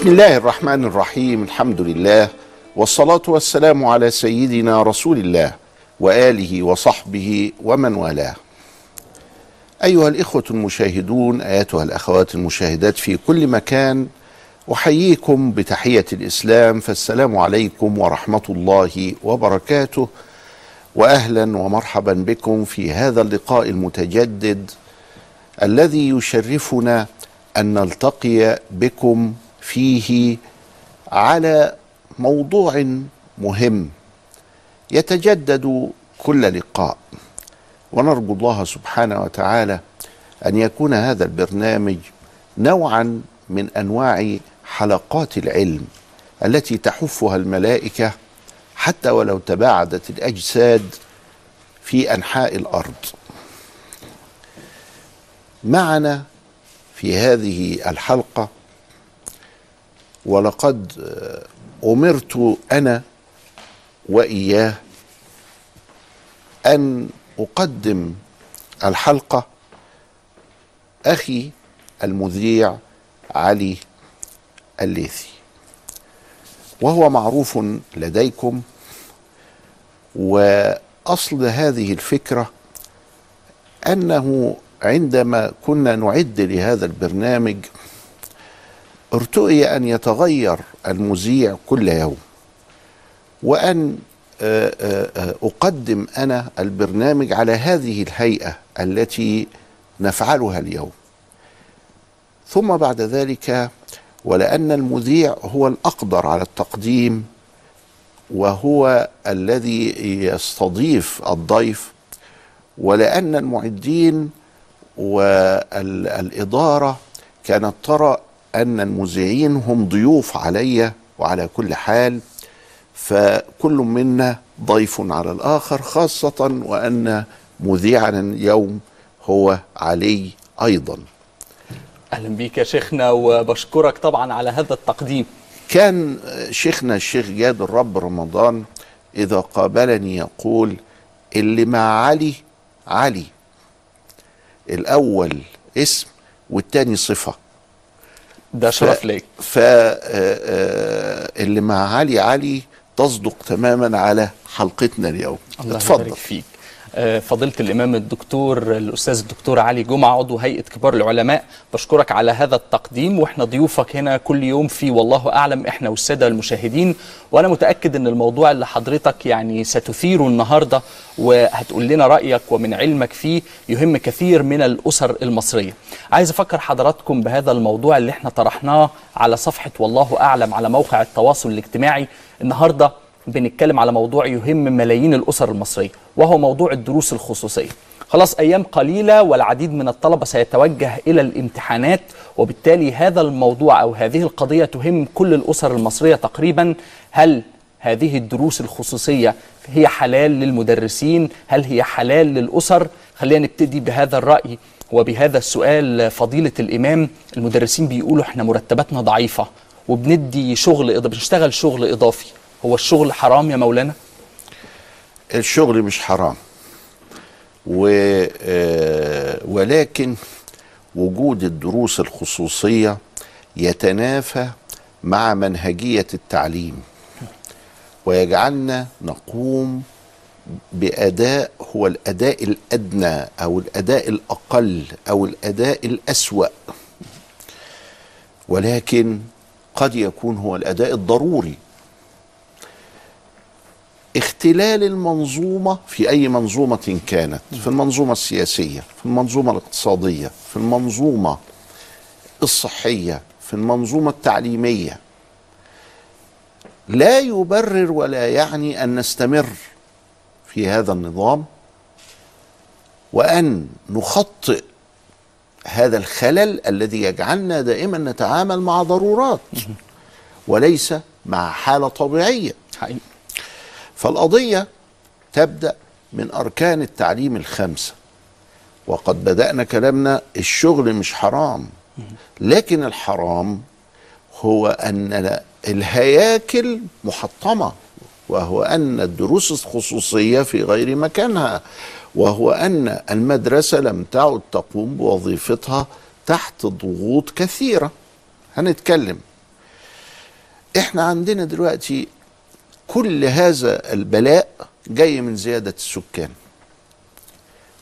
بسم الله الرحمن الرحيم الحمد لله والصلاة والسلام على سيدنا رسول الله وآله وصحبه ومن والاه. أيها الإخوة المشاهدون أيتها الأخوات المشاهدات في كل مكان أحييكم بتحية الإسلام فالسلام عليكم ورحمة الله وبركاته. وأهلا ومرحبا بكم في هذا اللقاء المتجدد الذي يشرفنا أن نلتقي بكم فيه على موضوع مهم يتجدد كل لقاء. ونرجو الله سبحانه وتعالى أن يكون هذا البرنامج نوعا من أنواع حلقات العلم التي تحفها الملائكة حتى ولو تباعدت الأجساد في أنحاء الأرض. معنا في هذه الحلقة ولقد أمرت أنا وإياه أن أقدم الحلقة أخي المذيع علي الليثي وهو معروف لديكم. وأصل هذه الفكرة أنه عندما كنا نعد لهذا البرنامج ارتؤي أن يتغير المذيع كل يوم وأن أقدم أنا البرنامج على هذه الهيئة التي نفعلها اليوم. ثم بعد ذلك ولأن المذيع هو الأقدر على التقديم وهو الذي يستضيف الضيف ولأن المعدين والإدارة كانت ترى أن المذيعين هم ضيوف علي وعلى كل حال فكل منا ضيف على الآخر خاصة وأن مذيعنا اليوم هو علي أيضا. أهلا بيك يا شيخنا وبشكرك طبعا على هذا التقديم. كان شيخنا الشيخ جاد الرب رمضان إذا قابلني يقول اللي مع علي علي. الأول اسم والتاني صفة. ده شرف ليك. فاللي مع علي علي تصدق تماما على حلقتنا اليوم. الله اتفضل. فيك. فضيلة الإمام الدكتور الأستاذ الدكتور علي جمعة عضو هيئة كبار العلماء بشكرك على هذا التقديم وإحنا ضيوفك هنا كل يوم في والله أعلم إحنا والسادة المشاهدين وأنا متأكد أن الموضوع اللي حضرتك يعني ستثيره النهاردة وهتقول لنا رأيك ومن علمك فيه يهم كثير من الأسر المصرية. عايز أفكر حضراتكم بهذا الموضوع اللي إحنا طرحناه على صفحة والله أعلم على موقع التواصل الاجتماعي النهارده. بنتكلم على موضوع يهم ملايين الأسر المصرية وهو موضوع الدروس الخصوصية. خلاص أيام قليلة والعديد من الطلبة سيتوجه إلى الامتحانات وبالتالي هذا الموضوع أو هذه القضية تهم كل الأسر المصرية تقريبا. هل هذه الدروس الخصوصية هي حلال للمدرسين؟ هل هي حلال للأسر؟ خلينا نبتدي بهذا الرأي وبهذا السؤال فضيلة الإمام. المدرسين بيقولوا إحنا مرتباتنا ضعيفة وبندي شغل بنشتغل شغل إضافي. هو الشغل حرام يا مولانا؟ الشغل مش حرام. و ولكن وجود الدروس الخصوصية يتنافى مع منهجية التعليم. ويجعلنا نقوم بأداء هو الأداء الأدنى أو الأداء الأقل أو الأداء الأسوأ. ولكن قد يكون هو الأداء الضروري. اختلال المنظومة في أي منظومة كانت في المنظومة السياسية في المنظومة الاقتصادية في المنظومة الصحية في المنظومة التعليمية. لا يبرر ولا يعني أن نستمر في هذا النظام وأن نخطئ هذا الخلل الذي يجعلنا دائما نتعامل مع ضرورات وليس مع حالة طبيعية. حقيقي فالقضية تبدأ من أركان التعليم الخمسة. وقد بدأنا كلامنا الشغل مش حرام لكن الحرام هو أن الهياكل محطمة وهو أن الدروس الخصوصية في غير مكانها وهو أن المدرسة لم تعد تقوم بوظيفتها تحت ضغوط كثيرة. هنتكلم. إحنا عندنا دلوقتي كل هذا البلاء جاي من زيادة السكان.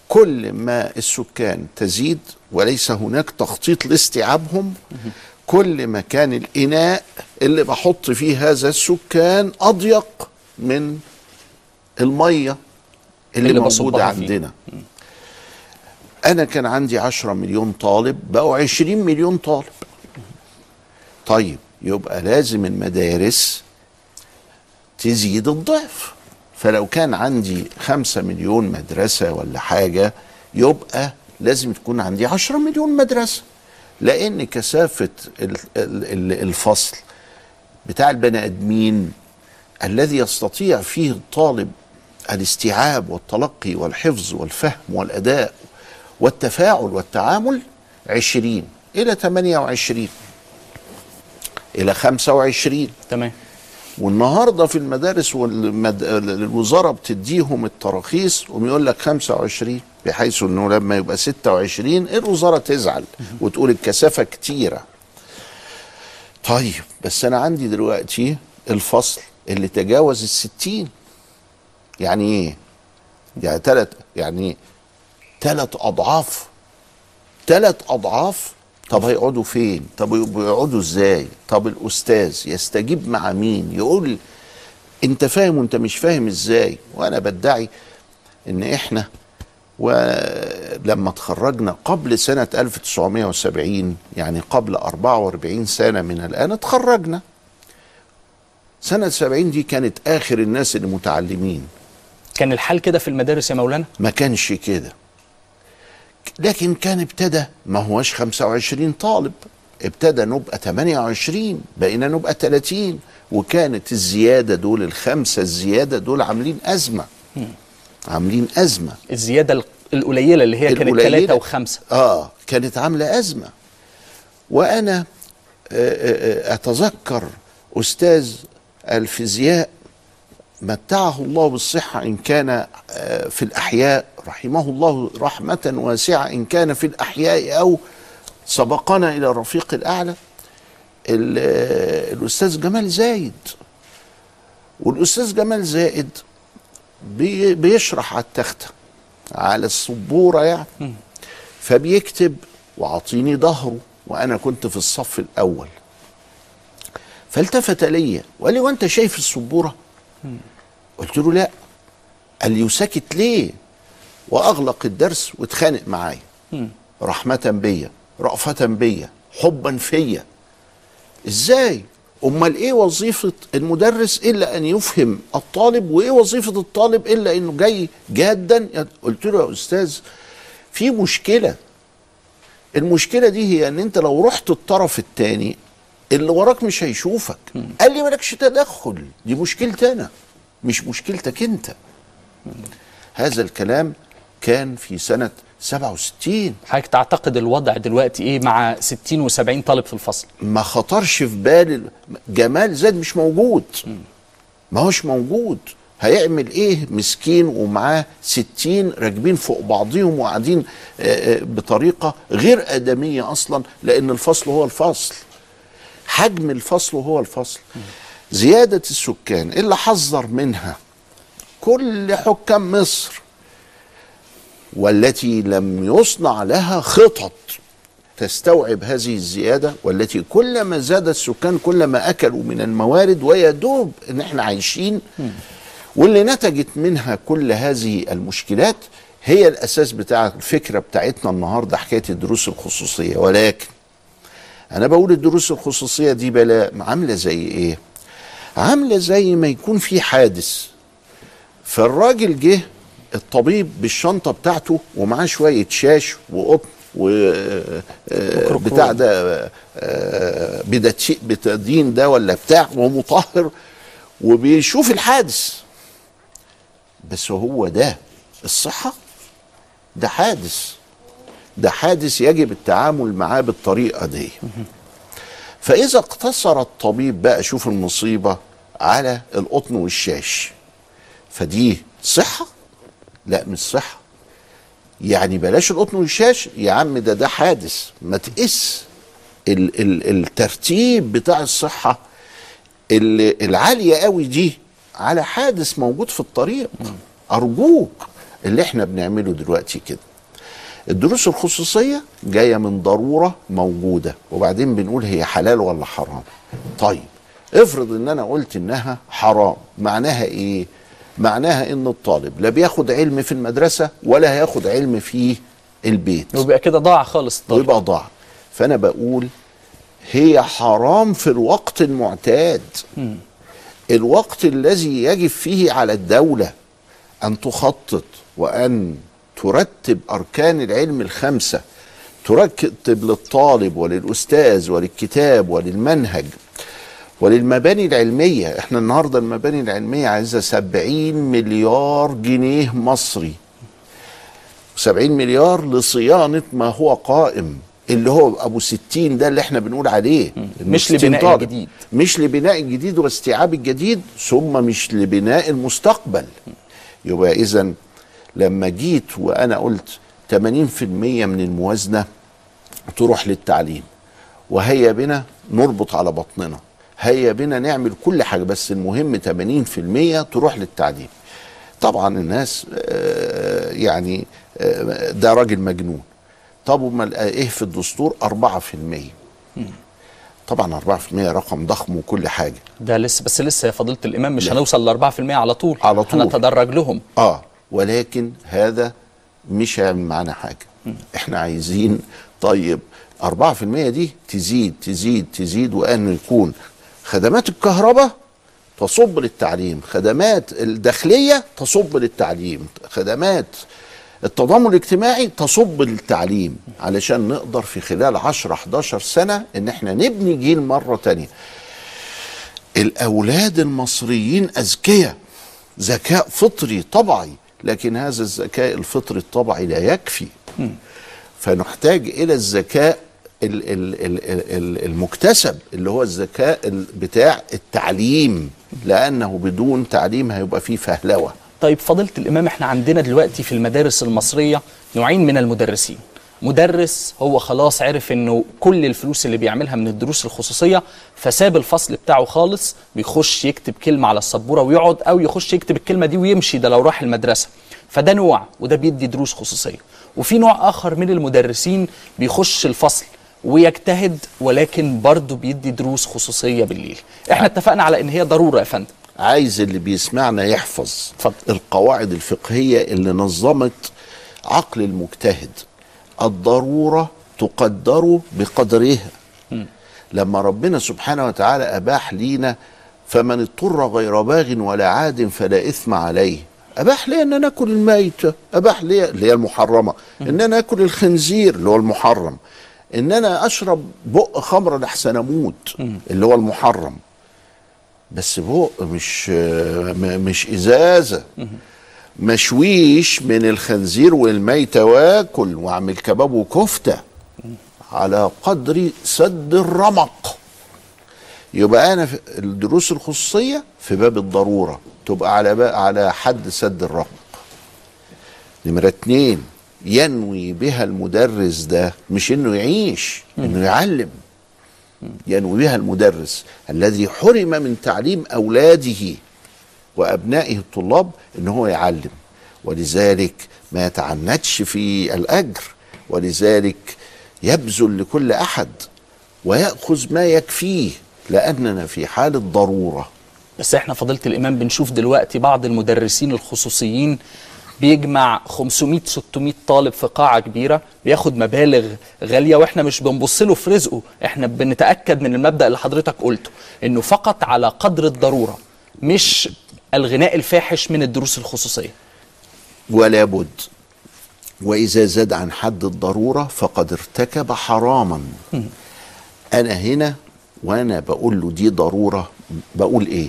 كل ما السكان تزيد وليس هناك تخطيط لاستيعابهم كل ما كان الإناء اللي بحط فيه هذا السكان أضيق من المية اللي, اللي فيه. عندنا. أنا كان عندي 10 مليون طالب بقوا 20 مليون طالب. طيب يبقى لازم المدارس تزيد الضعف. فلو كان عندي خمسة مليون مدرسة ولا حاجة يبقى لازم تكون عندي عشرة مليون مدرسة. لأن كثافة ال- ال- ال- الفصل بتاع البني آدمين الذي يستطيع فيه الطالب الاستيعاب والتلقي والحفظ والفهم والأداء والتفاعل والتعامل عشرين إلى 28 إلى 25 تمام. والنهارده في المدارس والمد... الوزارة بتديهم التراخيص ويقول لك 25 بحيث إنه لما يبقى 26 الوزارة تزعل وتقول الكثافة كتيرة. طيب بس أنا عندي دلوقتي الفصل اللي تجاوز ال 60 يعني إيه؟ يعني ثلاث يعني ثلاث أضعاف ثلاث أضعاف طب هيقعدوا فين؟ طب بيقعدوا إزاي؟ طب الأستاذ يستجيب مع مين؟ يقول انت فاهم وانت مش فاهم إزاي. وأنا بدعي إن إحنا ولما اتخرجنا قبل سنة 1970 يعني قبل 44 سنة من الآن اتخرجنا. سنة 70 دي كانت آخر الناس اللي متعلمين كان الحال كده في المدارس يا مولانا؟ ما كانش كده. لكن كان ابتدى ما هوش 25 طالب ابتدى نبقى 28 بقينا نبقى 30 وكانت الزيادة دول الخمسة الزيادة دول عاملين أزمة. عاملين أزمة. الزيادة ال- القليلة اللي هي كانت. ثلاثة وخمسة. آه كانت عاملة أزمة. وأنا آه، آه، آه، أتذكر أستاذ الفيزياء متعه الله بالصحة إن كان آه، في الأحياء رحمه الله رحمة واسعة إن كان في الأحياء أو سبقنا إلى الرفيق الأعلى. ال- آه، الأستاذ جمال زايد. والأستاذ جمال زايد بي- بيشرح على التخته على السبورة يعني. فبيكتب وعطيني ظهره وأنا كنت في الصف الأول. فالتفت لي وقال لي وأنت شايف السبورة؟ قلت له لا. قال لي وسكت ليه؟ وأغلق الدرس واتخانق معايا. رحمة بيا رأفة بيا حبا فيا. إزاي؟ أمال إيه وظيفة المدرس إلا أن يفهم الطالب وإيه وظيفة الطالب إلا إنه جاي جادا؟ قلت له يا أستاذ في مشكلة. المشكلة دي هي إن أنت لو رحت الطرف الثاني اللي وراك مش هيشوفك. قال لي مالكش تدخل. دي مشكلتي أنا. مش مشكلتك انت. هذا الكلام كان في سنة 67 حضرتك تعتقد الوضع دلوقتي إيه مع 60 و70 طالب في الفصل؟ ما خطرش في بالي جمال زاد مش موجود. ما هوش موجود. هيعمل إيه مسكين ومعاه ستين راكبين فوق بعضهم وقاعدين آه، آه، بطريقة غير آدمية أصلا لأن الفصل هو الفصل. حجم الفصل هو الفصل. زيادة السكان اللي حذر منها كل حكام مصر والتي لم يصنع لها خطط تستوعب هذه الزيادة والتي كلما زاد السكان كلما أكلوا من الموارد ويدوب إن إحنا عايشين واللي نتجت منها كل هذه المشكلات هي الأساس بتاع الفكرة بتاعتنا النهاردة حكاية الدروس الخصوصية ولكن أنا بقول الدروس الخصوصية دي بلاء عاملة زي إيه؟ عاملة زي ما يكون في حادث. فالراجل جه الطبيب بالشنطة بتاعته ومعاه شوية شاش وقطن و آه، بتاع ده آه، بتدين ده ولا بتاع ومطهر وبيشوف الحادث. بس هو ده الصحة؟ ده حادث. ده حادث يجب التعامل معاه بالطريقة دي. فإذا اقتصر الطبيب بقى شوف المصيبه على القطن والشاش. فدي صحة؟ لا مش صحة. يعني بلاش القطن والشاش؟ يا عم ده ده حادث. ما تقيس ال ال الترتيب بتاع الصحة العالية قوي دي على حادث موجود في الطريق. أرجوك اللي إحنا بنعمله دلوقتي كده. الدروس الخصوصية جاية من ضرورة موجودة وبعدين بنقول هي حلال ولا حرام. طيب افرض ان أنا قلت انها حرام معناها إيه؟ معناها ان الطالب لا بياخد علم في المدرسة ولا هياخد علم في البيت. ويبقى كده ضاع خالص الطالب. ويبقى ضاع. فأنا بقول هي حرام في الوقت المعتاد. الوقت الذي يجب فيه على الدولة أن تخطط وأن ترتب أركان العلم الخمسة ترتب للطالب وللأستاذ وللكتاب وللمنهج وللمباني العلمية إحنا النهاردة المباني العلمية عايزة سبعين مليار جنيه مصري. 70 مليار لصيانة ما هو قائم اللي هو أبو 60 ده اللي إحنا بنقول عليه. مش 60 لبناء طالب. الجديد. مش لبناء الجديد واستيعاب الجديد ثم مش لبناء المستقبل. يبقى إذا لما جيت وأنا قلت 80% من الموازنة تروح للتعليم وهيا بنا نربط على بطننا. هيا بنا نعمل كل حاجة بس المهم 80% تروح للتعليم طبعا الناس آه، يعني آه، ده راجل مجنون. طب امال إيه في الدستور؟ 4% طبعا 4% رقم ضخم وكل حاجة. ده لسه بس لسه يا فضيلة الإمام مش لا. هنوصل ل 4% على طول. على طول. هنتدرج لهم. آه ولكن هذا مش هيعمل معانا حاجة. إحنا عايزين طيب 4% دي تزيد تزيد تزيد وأن يكون خدمات الكهرباء تصب للتعليم خدمات الداخلية تصب للتعليم خدمات التضامن الاجتماعي تصب للتعليم. علشان نقدر في خلال 10 11 سنة إن إحنا نبني جيل مرة تانية. الأولاد المصريين أذكياء ذكاء فطري طبعي لكن هذا الذكاء الفطري الطبعي لا يكفي. فنحتاج إلى الذكاء ال- ال- ال- ال- المكتسب اللي هو الذكاء ال- بتاع التعليم لأنه بدون تعليم هيبقى فيه فهلوة. طيب فضيلة الإمام إحنا عندنا دلوقتي في المدارس المصرية نوعين من المدرسين. مدرس هو خلاص عرف إنه كل الفلوس اللي بيعملها من الدروس الخصوصية فساب الفصل بتاعه خالص بيخش يكتب كلمة على السبورة ويقعد أو يخش يكتب الكلمة دي ويمشي ده لو راح المدرسة. فده نوع وده بيدي دروس خصوصية. وفي نوع آخر من المدرسين بيخش الفصل. ويجتهد ولكن برضه بيدي دروس خصوصية بالليل. إحنا اتفقنا على إن هي ضرورة يا فندم. عايز اللي بيسمعنا يحفظ اتفضل. القواعد الفقهية اللي نظمت عقل المجتهد. الضرورة تقدر بقدرها لما ربنا سبحانه وتعالى أباح لينا فمن اضطر غير باغ ولا عاد فلا إثم عليه. أباح لي أن أنا اكل الميتة؟ أباح لي اللي هي المحرمة. أن أنا اكل الخنزير اللي هو المحرم. إن أنا أشرب بق خمره لحسن أموت اللي هو المحرم. بس بق مش مش إزازة. مشويش من الخنزير والميتة وآكل وأعمل كباب وكفتة. على قدر سد الرمق. يبقى أنا في الدروس الخصوصية في باب الضرورة. تبقى على على حد سد الرمق. نمرة اتنين. ينوي بها المدرس ده مش إنه يعيش إنه يعلم. ينوي بها المدرس الذي حرم من تعليم أولاده وأبنائه الطلاب إن هو يعلم. ولذلك ما يتعنتش في الأجر ولذلك يبذل لكل أحد ويأخذ ما يكفيه لأننا في حاله ضروره بس إحنا فضيلة الإمام بنشوف دلوقتي بعض المدرسين الخصوصيين بيجمع 500 600 طالب في قاعة كبيرة بياخد مبالغ غالية وإحنا مش بنبص له في رزقه. إحنا بنتأكد من المبدأ اللي حضرتك قلته انه فقط على قدر الضرورة مش الغناء الفاحش من الدروس الخصوصية. ولا بد. وإذا زاد عن حد الضرورة فقد ارتكب حراما. أنا هنا وأنا بقول له دي ضرورة بقول إيه؟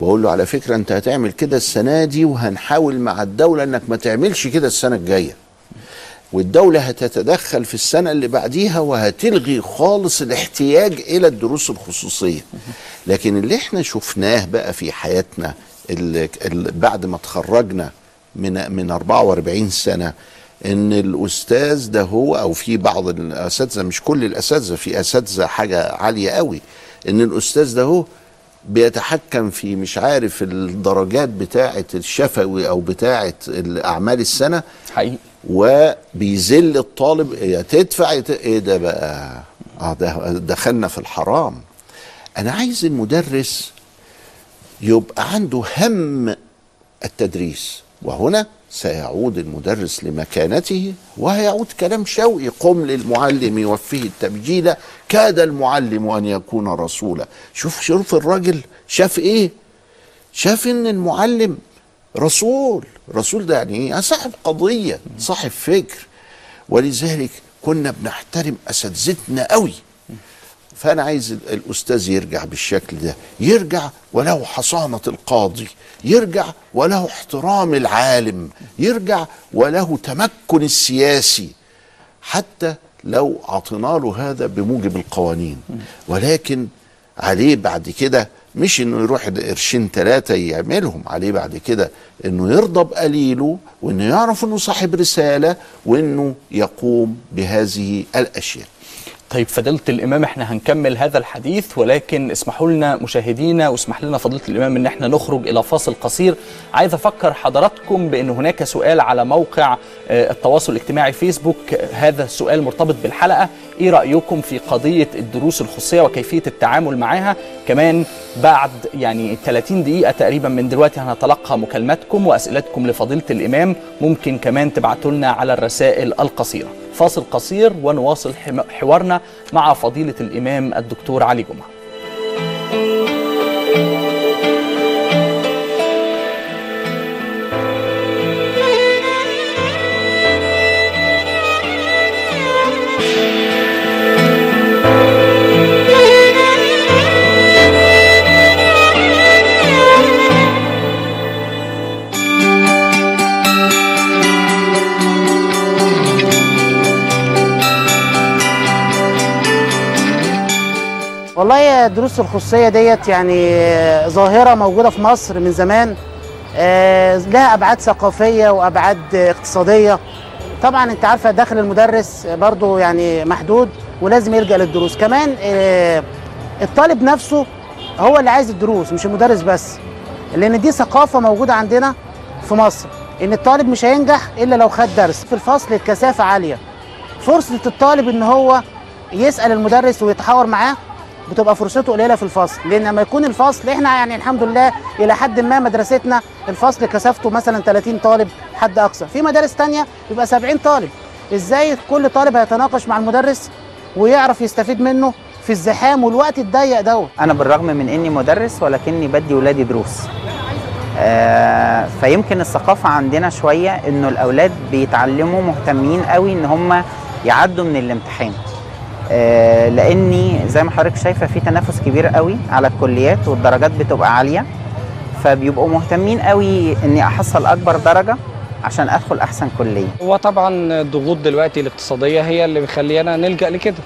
بقول له على فكرة أنت هتعمل كده السنة دي وهنحاول مع الدولة أنك ما تعملش كده السنة الجاية. والدولة هتتدخل في السنة اللي بعديها وهتلغي خالص الاحتياج إلى الدروس الخصوصية. لكن اللي إحنا شفناه بقى في حياتنا اللي بعد ما تخرجنا من من 44 سنة إن الأستاذ ده هو أو في بعض الأساتذة مش كل الأساتذة في أساتذة حاجة عالية قوي إن الأستاذ ده هو بيتحكم في مش عارف الدرجات بتاعه الشفوي أو بتاعه الأعمال السنة. حقيقي. وبيذل الطالب يا تدفع يا ت- إيه ده بقى؟ آه ده دخلنا في الحرام. أنا عايز المدرس يبقى عنده هم التدريس. وهنا سيعود المدرس لمكانته وهيعود كلام شوقي قم للمعلم يوفيه التبجيل. كاد المعلم أن يكون رسولا. شوف شوف الراجل شاف إيه؟ شاف إن المعلم رسول. رسول ده يعني إيه؟ صاحب قضية صاحب فكر. ولذلك كنا بنحترم أساتذتنا قوي فأنا عايز ال- الأستاذ يرجع بالشكل ده. يرجع وله حصانة القاضي. يرجع وله احترام العالم. يرجع وله تمكن السياسي. حتى لو عطينا له هذا بموجب القوانين. ولكن عليه بعد كده مش إنه يروح قرشين ثلاثة يعملهم. عليه بعد كده إنه يرضى بقليله وإنه يعرف إنه صاحب رسالة وإنه يقوم بهذه الأشياء. طيب فضيلة الإمام إحنا هنكمل هذا الحديث ولكن اسمحوا لنا مشاهدينا واسمح لنا فضيلة الإمام إن إحنا نخرج إلى فاصل قصير. عايز أفكر حضراتكم بأن هناك سؤال على موقع آه، التواصل الاجتماعي فيسبوك. هذا السؤال مرتبط بالحلقة. إيه رأيكم في قضية الدروس الخصوصية وكيفية التعامل معها؟ كمان بعد يعني 30 دقيقة تقريبا من دلوقتي هنتلقى مكالماتكم وأسئلتكم لفضيلة الإمام. ممكن كمان تبعتوا لنا على الرسائل القصيرة. فاصل قصير ونواصل حوارنا مع فضيلة الإمام الدكتور علي جمعة. والله الدروس الخصوصية ديت يعني ظاهرة موجودة في مصر من زمان. آه، لها أبعاد ثقافية وأبعاد اقتصادية. طبعا أنت عارفة داخل المدرس برضو يعني محدود ولازم يلجأ للدروس. كمان آه، الطالب نفسه هو اللي عايز الدروس مش المدرس بس لأن دي ثقافة موجودة عندنا في مصر إن الطالب مش هينجح إلا لو خد درس. في الفصل الكثافة عالية. فرصة الطالب إن هو يسأل المدرس ويتحاور معاه بتبقى فرصته قليلة في الفصل. لأن لما يكون الفصل إحنا يعني الحمد لله إلى حد ما مدرستنا الفصل كثافته مثلا 30 طالب حد أقصى. في مدارس تانية بيبقى 70 طالب. إزاي كل طالب هيتناقش مع المدرس ويعرف يستفيد منه في الزحام والوقت الضيق دوت؟ أنا بالرغم من إني مدرس ولكني بدي ولادي دروس. آه فيمكن الثقافة عندنا شوية إنه الأولاد بيتعلموا مهتمين قوي إن هم يعدوا من الامتحان. لأني زي ما حضرتك شايفة في تنافس كبير قوي على الكليات والدرجات بتبقى عالية فبيبقوا مهتمين قوي إني أحصل أكبر درجة عشان أدخل أحسن كلية. هو طبعا الضغوط دلوقتي الاقتصادية هي اللي بتخلينا نلجأ لكده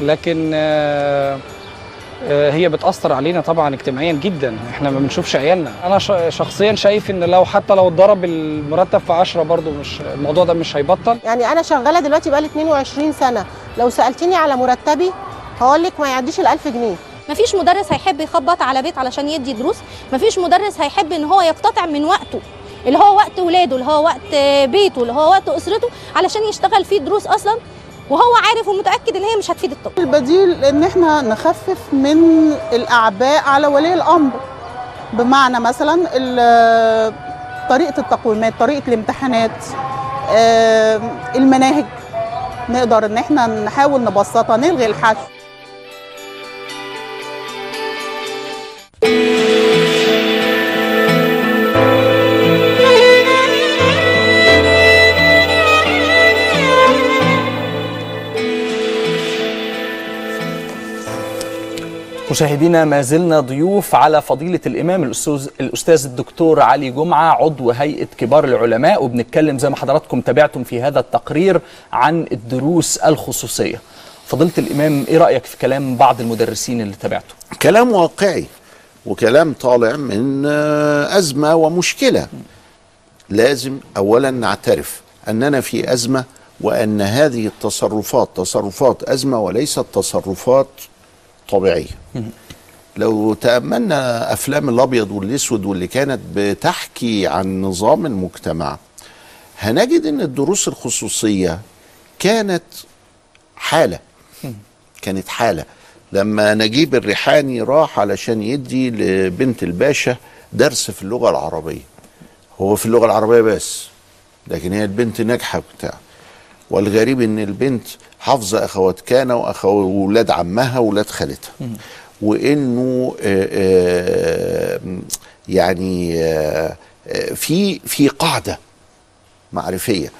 لكن آه، آه، هي بتأثر علينا طبعا اجتماعيا جدا. إحنا ما بنشوفش عيالنا. أنا شخصيا شايف إن لو حتى لو اتضرب المرتب في 10 برضو مش الموضوع ده مش هيبطل. يعني أنا شغالة دلوقتي بقالي 22 سنة. لو سألتني على مرتبي هقول لك ما يعديش ال 1000 جنيه. مفيش مدرس هيحب يخبط على بيت علشان يدي دروس. مفيش مدرس هيحب إن هو يقتطع من وقته اللي هو وقت ولاده اللي هو وقت بيته اللي هو وقت أسرته علشان يشتغل فيه دروس أصلا. وهو عارف ومتأكد إن هي مش هتفيد الطفل البديل إن إحنا نخفف من الأعباء على ولي الأمر. بمعنى مثلا طريقة التقويمات طريقة الامتحانات المناهج. نقدر إن إحنا نحاول نبسطها نلغي الحشو. مشاهدينا ما زلنا ضيوف على فضيلة الإمام الأستاذ, الأستاذ الدكتور علي جمعة عضو هيئة كبار العلماء وبنتكلم زي ما حضراتكم تابعتم في هذا التقرير عن الدروس الخصوصية فضيلة الإمام إيه رأيك في كلام بعض المدرسين اللي تابعته؟ كلام واقعي وكلام طالع من آه، أزمة ومشكلة لازم أولا نعترف أننا في أزمة وأن هذه التصرفات تصرفات أزمة وليست تصرفات طبيعية. لو تأملنا أفلام الأبيض والأسود واللي كانت بتحكي عن نظام المجتمع هنجد أن الدروس الخصوصية كانت حالة. كانت حالة. لما نجيب الريحاني راح علشان يدي لبنت الباشا درس في اللغة العربية. هو في اللغة العربية بس لكن هي البنت ناجحة بتاع والغريب إن البنت حافظة أخوات كان واولاد عمها واولاد خالتها. وإنه آه، آه، يعني آه، في في قاعدة معرفية.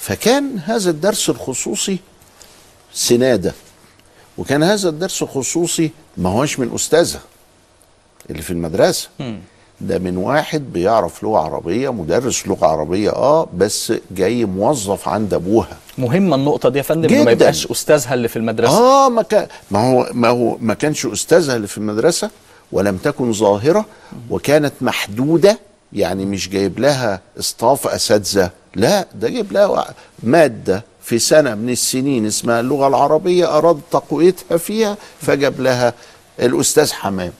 فكان هذا الدرس الخصوصي سنادة. وكان هذا الدرس الخصوصي ما هوش من أستاذها اللي في المدرسة. ده من واحد بيعرف لغة عربية مدرس لغة عربية آه بس جاي موظف عند أبوها. مهمة النقطة دي يا فندم ما. يبقاش أستاذها اللي في المدرسة. آه ما كان ما هو ما هو ما كانش أستاذها اللي في المدرسة ولم تكن ظاهرة وكانت محدودة يعني مش جايب لها اصطاف أساتذة. لا ده جايب لها مادة في سنة من السنين اسمها اللغة العربية اراد تقويتها فيها فجاب لها الأستاذ حمام.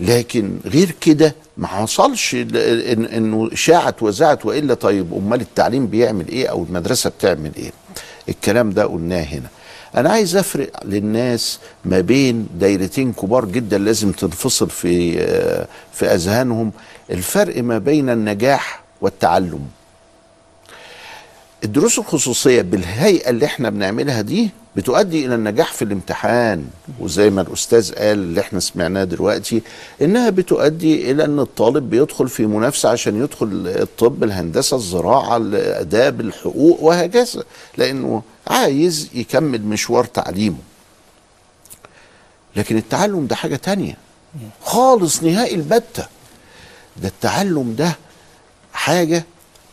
لكن غير كده ما حصلش إنه شاعت وزعت وإلا طيب أمال التعليم بيعمل إيه أو المدرسة بتعمل إيه. الكلام ده قلناه هنا. أنا عايز أفرق للناس ما بين دايرتين كبار جدا لازم تنفصل في آه، في أذهانهم. الفرق ما بين النجاح والتعلم. الدروس الخصوصية بالهيئة اللي إحنا بنعملها دي بتؤدي إلى النجاح في الامتحان. وزي ما الأستاذ قال اللي إحنا سمعناه دلوقتي إنها بتؤدي إلى إن الطالب بيدخل في منافسة عشان يدخل الطب الهندسة الزراعة الآداب الحقوق وهكذا لأنه عايز يكمل مشوار تعليمه. لكن التعلم ده حاجة تانية خالص نهائي البتة. ده التعلم ده حاجة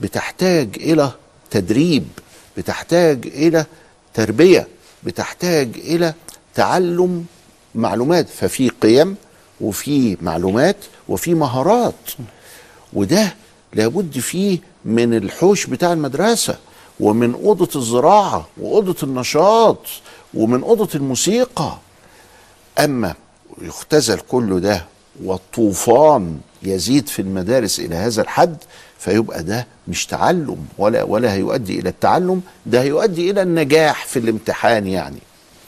بتحتاج إلى تدريب بتحتاج إلى تربية. بتحتاج إلى تعلم معلومات ففي قيم وفي معلومات وفي مهارات. وده لابد فيه من الحوش بتاع المدرسة ومن أوضة الزراعة وأوضة النشاط ومن أوضة الموسيقى. أما يختزل كل ده والطوفان يزيد في المدارس إلى هذا الحد فيبقى ده مش تعلم ولا ولا هيؤدي إلى التعلم ده هيؤدي إلى النجاح في الامتحان يعني.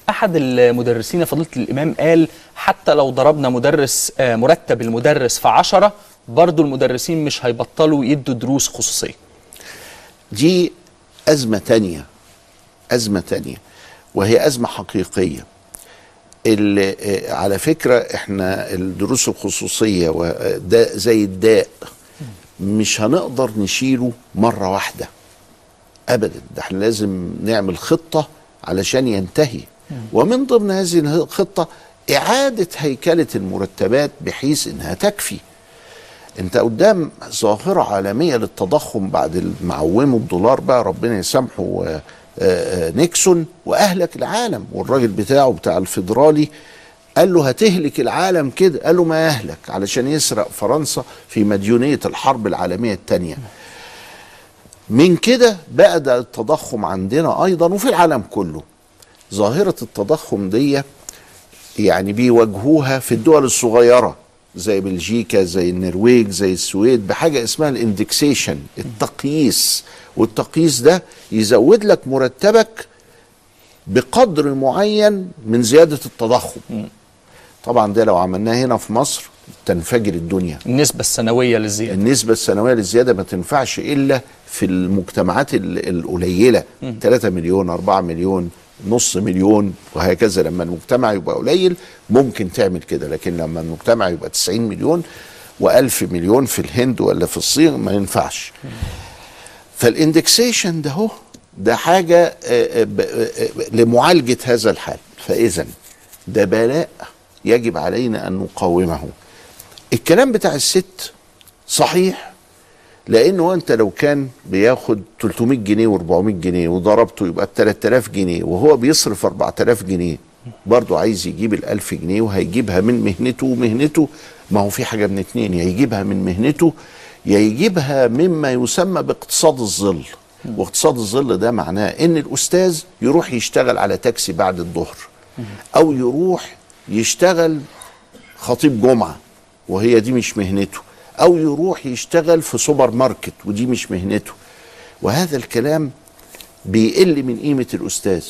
أحد المدرسين يا فضيلة الإمام قال حتى لو ضربنا مدرس آه، مرتب المدرس في عشرة برضو المدرسين مش هيبطلوا يدوا دروس خصوصية. دي أزمة تانية أزمة تانية وهي أزمة حقيقية. اللي آه، على فكرة إحنا الدروس الخصوصية وده زي الداء مش هنقدر نشيله مرة واحدة. أبدا ده إحنا لازم نعمل خطة علشان ينتهي. ومن ضمن هذه الخطة إعادة هيكلة المرتبات بحيث إنها تكفي. أنت قدام ظاهرة عالمية للتضخم بعد معومه الدولار بقى ربنا يسامحه آه، آه، نيكسون وأهلك العالم. والراجل بتاعه بتاع الفيدرالي قال له هتهلك العالم كده. قال له ما يهلك علشان يسرق فرنسا في مديونية الحرب العالمية الثانية من كده ده التضخم عندنا أيضا وفي العالم كله ظاهرة التضخم دي يعني بيواجهوها في الدول الصغيرة زي بلجيكا زي النرويج زي السويد بحاجة اسمها الاندكسيشن التقييس. والتقييس ده يزود لك مرتبك بقدر معين من زيادة التضخم. طبعا ده لو عملناه هنا في مصر تنفجر الدنيا. النسبة السنوية للزيادة. النسبة السنوية للزيادة ما تنفعش إلا في المجتمعات ال- القليلة. 3 مليون 4 مليون نص مليون وهكذا. لما المجتمع يبقى قليل ممكن تعمل كده لكن لما المجتمع يبقى 90 مليون وألف مليون في الهند ولا في الصين ما ينفعش. فالاندكسيشن ده هو. ده حاجة آه، آه، آه، لمعالجة هذا الحال. فإذا ده بلاء يجب علينا أن نقاومه. الكلام بتاع الست صحيح لأنه أنت لو كان بياخد 300 جنيه و400 جنيه وضربته يبقى ب 3000 جنيه وهو بيصرف 4000 جنيه برضه عايز يجيب ال 1000 جنيه وهيجيبها من مهنته ومهنته. ما هو في حاجة من اتنين يا يجيبها من مهنته يجيبها مما يسمى باقتصاد الظل. واقتصاد الظل ده معناه إن الأستاذ يروح يشتغل على تاكسي بعد الظهر أو يروح يشتغل خطيب جمعة وهي دي مش مهنته أو يروح يشتغل في سوبر ماركت ودي مش مهنته. وهذا الكلام بيقل من قيمة الأستاذ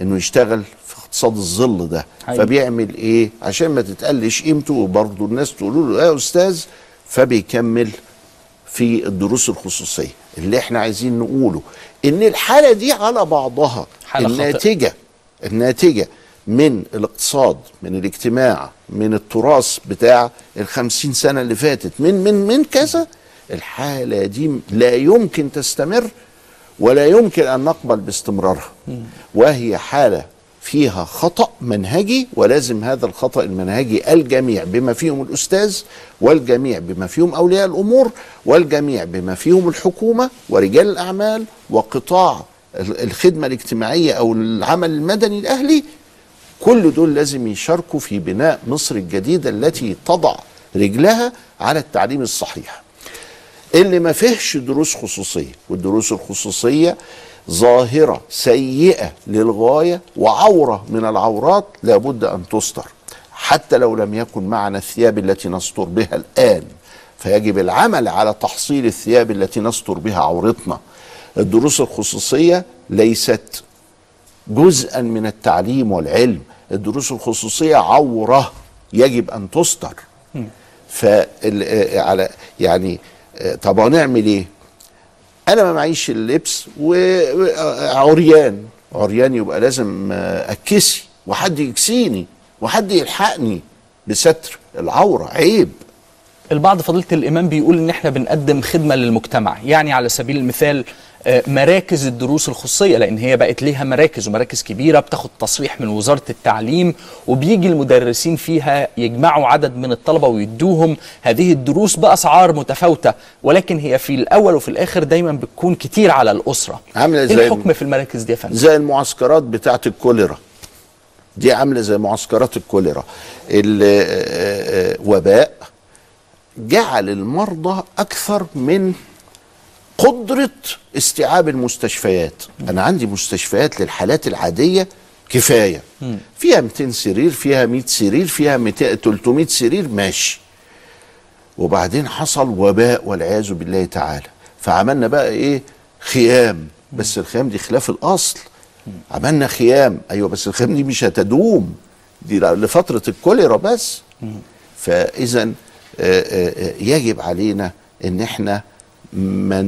إنه يشتغل في اقتصاد الظل ده. حقيقي. فبيعمل إيه؟ عشان ما تتقلش قيمته وبرضه الناس تقول له يا أستاذ فبيكمل في الدروس الخصوصية. اللي إحنا عايزين نقوله إن الحالة دي على بعضها حالة. الناتجة الناتجة من الاقتصاد من الاجتماع من التراث بتاع الخمسين سنة اللي فاتت من من من كذا الحالة دي لا يمكن تستمر ولا يمكن أن نقبل باستمرارها. وهي حالة فيها خطأ منهجي ولازم هذا الخطأ المنهجي الجميع بما فيهم الأستاذ والجميع بما فيهم أولياء الأمور والجميع بما فيهم الحكومة ورجال الأعمال وقطاع ال- الخدمة الاجتماعية أو العمل المدني الأهلي. كل دول لازم يشاركوا في بناء مصر الجديدة التي تضع رجلها على التعليم الصحيح. اللي ما فيهش دروس خصوصية والدروس الخصوصية ظاهرة سيئة للغاية وعورة من العورات لابد أن تستر. حتى لو لم يكن معنا الثياب التي نستر بها الآن فيجب العمل على تحصيل الثياب التي نستر بها عورتنا. الدروس الخصوصية ليست جزءا من التعليم والعلم. الدروس الخصوصية عورة يجب أن تستر. فال على يعني آه، طب هنعمل إيه؟ أنا ما معيش اللبس وعريان عريان. يبقى لازم آه، اكسي وحد يكسيني وحد يلحقني بستر. العورة عيب. البعض فضيلة الإمام بيقول إن إحنا بنقدم خدمة للمجتمع يعني على سبيل المثال آه، مراكز الدروس الخصوصية لأن هي بقت ليها مراكز ومراكز كبيرة بتاخد تصريح من وزارة التعليم وبيجي المدرسين فيها يجمعوا عدد من الطلبة ويدوهم. هذه الدروس بأسعار متفاوتة ولكن هي في الأول وفي الآخر دايما بتكون كتير على الأسرة. عاملة إيه زي الحكم في المراكز دي يا فندم؟ زي المعسكرات بتاعت الكوليرا. دي عاملة زي معسكرات الكوليرا. الوباء جعل المرضى أكثر من قدرة استيعاب المستشفيات. أنا عندي مستشفيات للحالات العادية كفاية. فيها 200 سرير فيها 100 سرير فيها 200 300 سرير ماشي. وبعدين حصل وباء والعياذ بالله تعالى. فعملنا بقى إيه؟ خيام. بس الخيام دي خلاف الأصل. عملنا خيام. أيوه بس الخيام دي مش هتدوم. دي لفترة الكوليرا بس. فاذا يجب علينا إن إحنا ما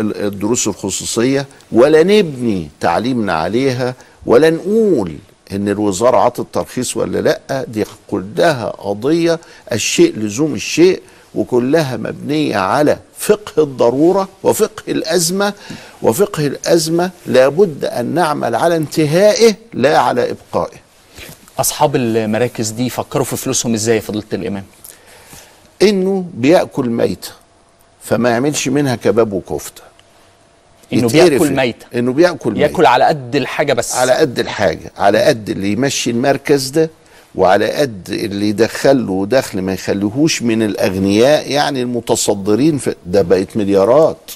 ال- الدروس الخصوصية ولا نبني تعليمنا عليها ولا نقول إن الوزارة عطت ترخيص ولا لأ. دي كلها قضية الشيء لزوم الشيء وكلها مبنية على فقه الضرورة وفقه الأزمة. وفقه الأزمة لابد أن نعمل على انتهائه لا على إبقائه. أصحاب المراكز دي فكروا في فلوسهم إزاي يا فضيلة الإمام؟ إنه بيأكل ميته فما يعملش منها كباب وكفتة. يتقرف بيأكل ميتة إنه بيأكل ميتة. يأكل على قد الحاجة بس. على قد الحاجة على قد اللي يمشي المركز ده وعلى قد اللي يدخل له دخل ما يخليهوش من الأغنياء يعني المتصدرين في ده بقت مليارات.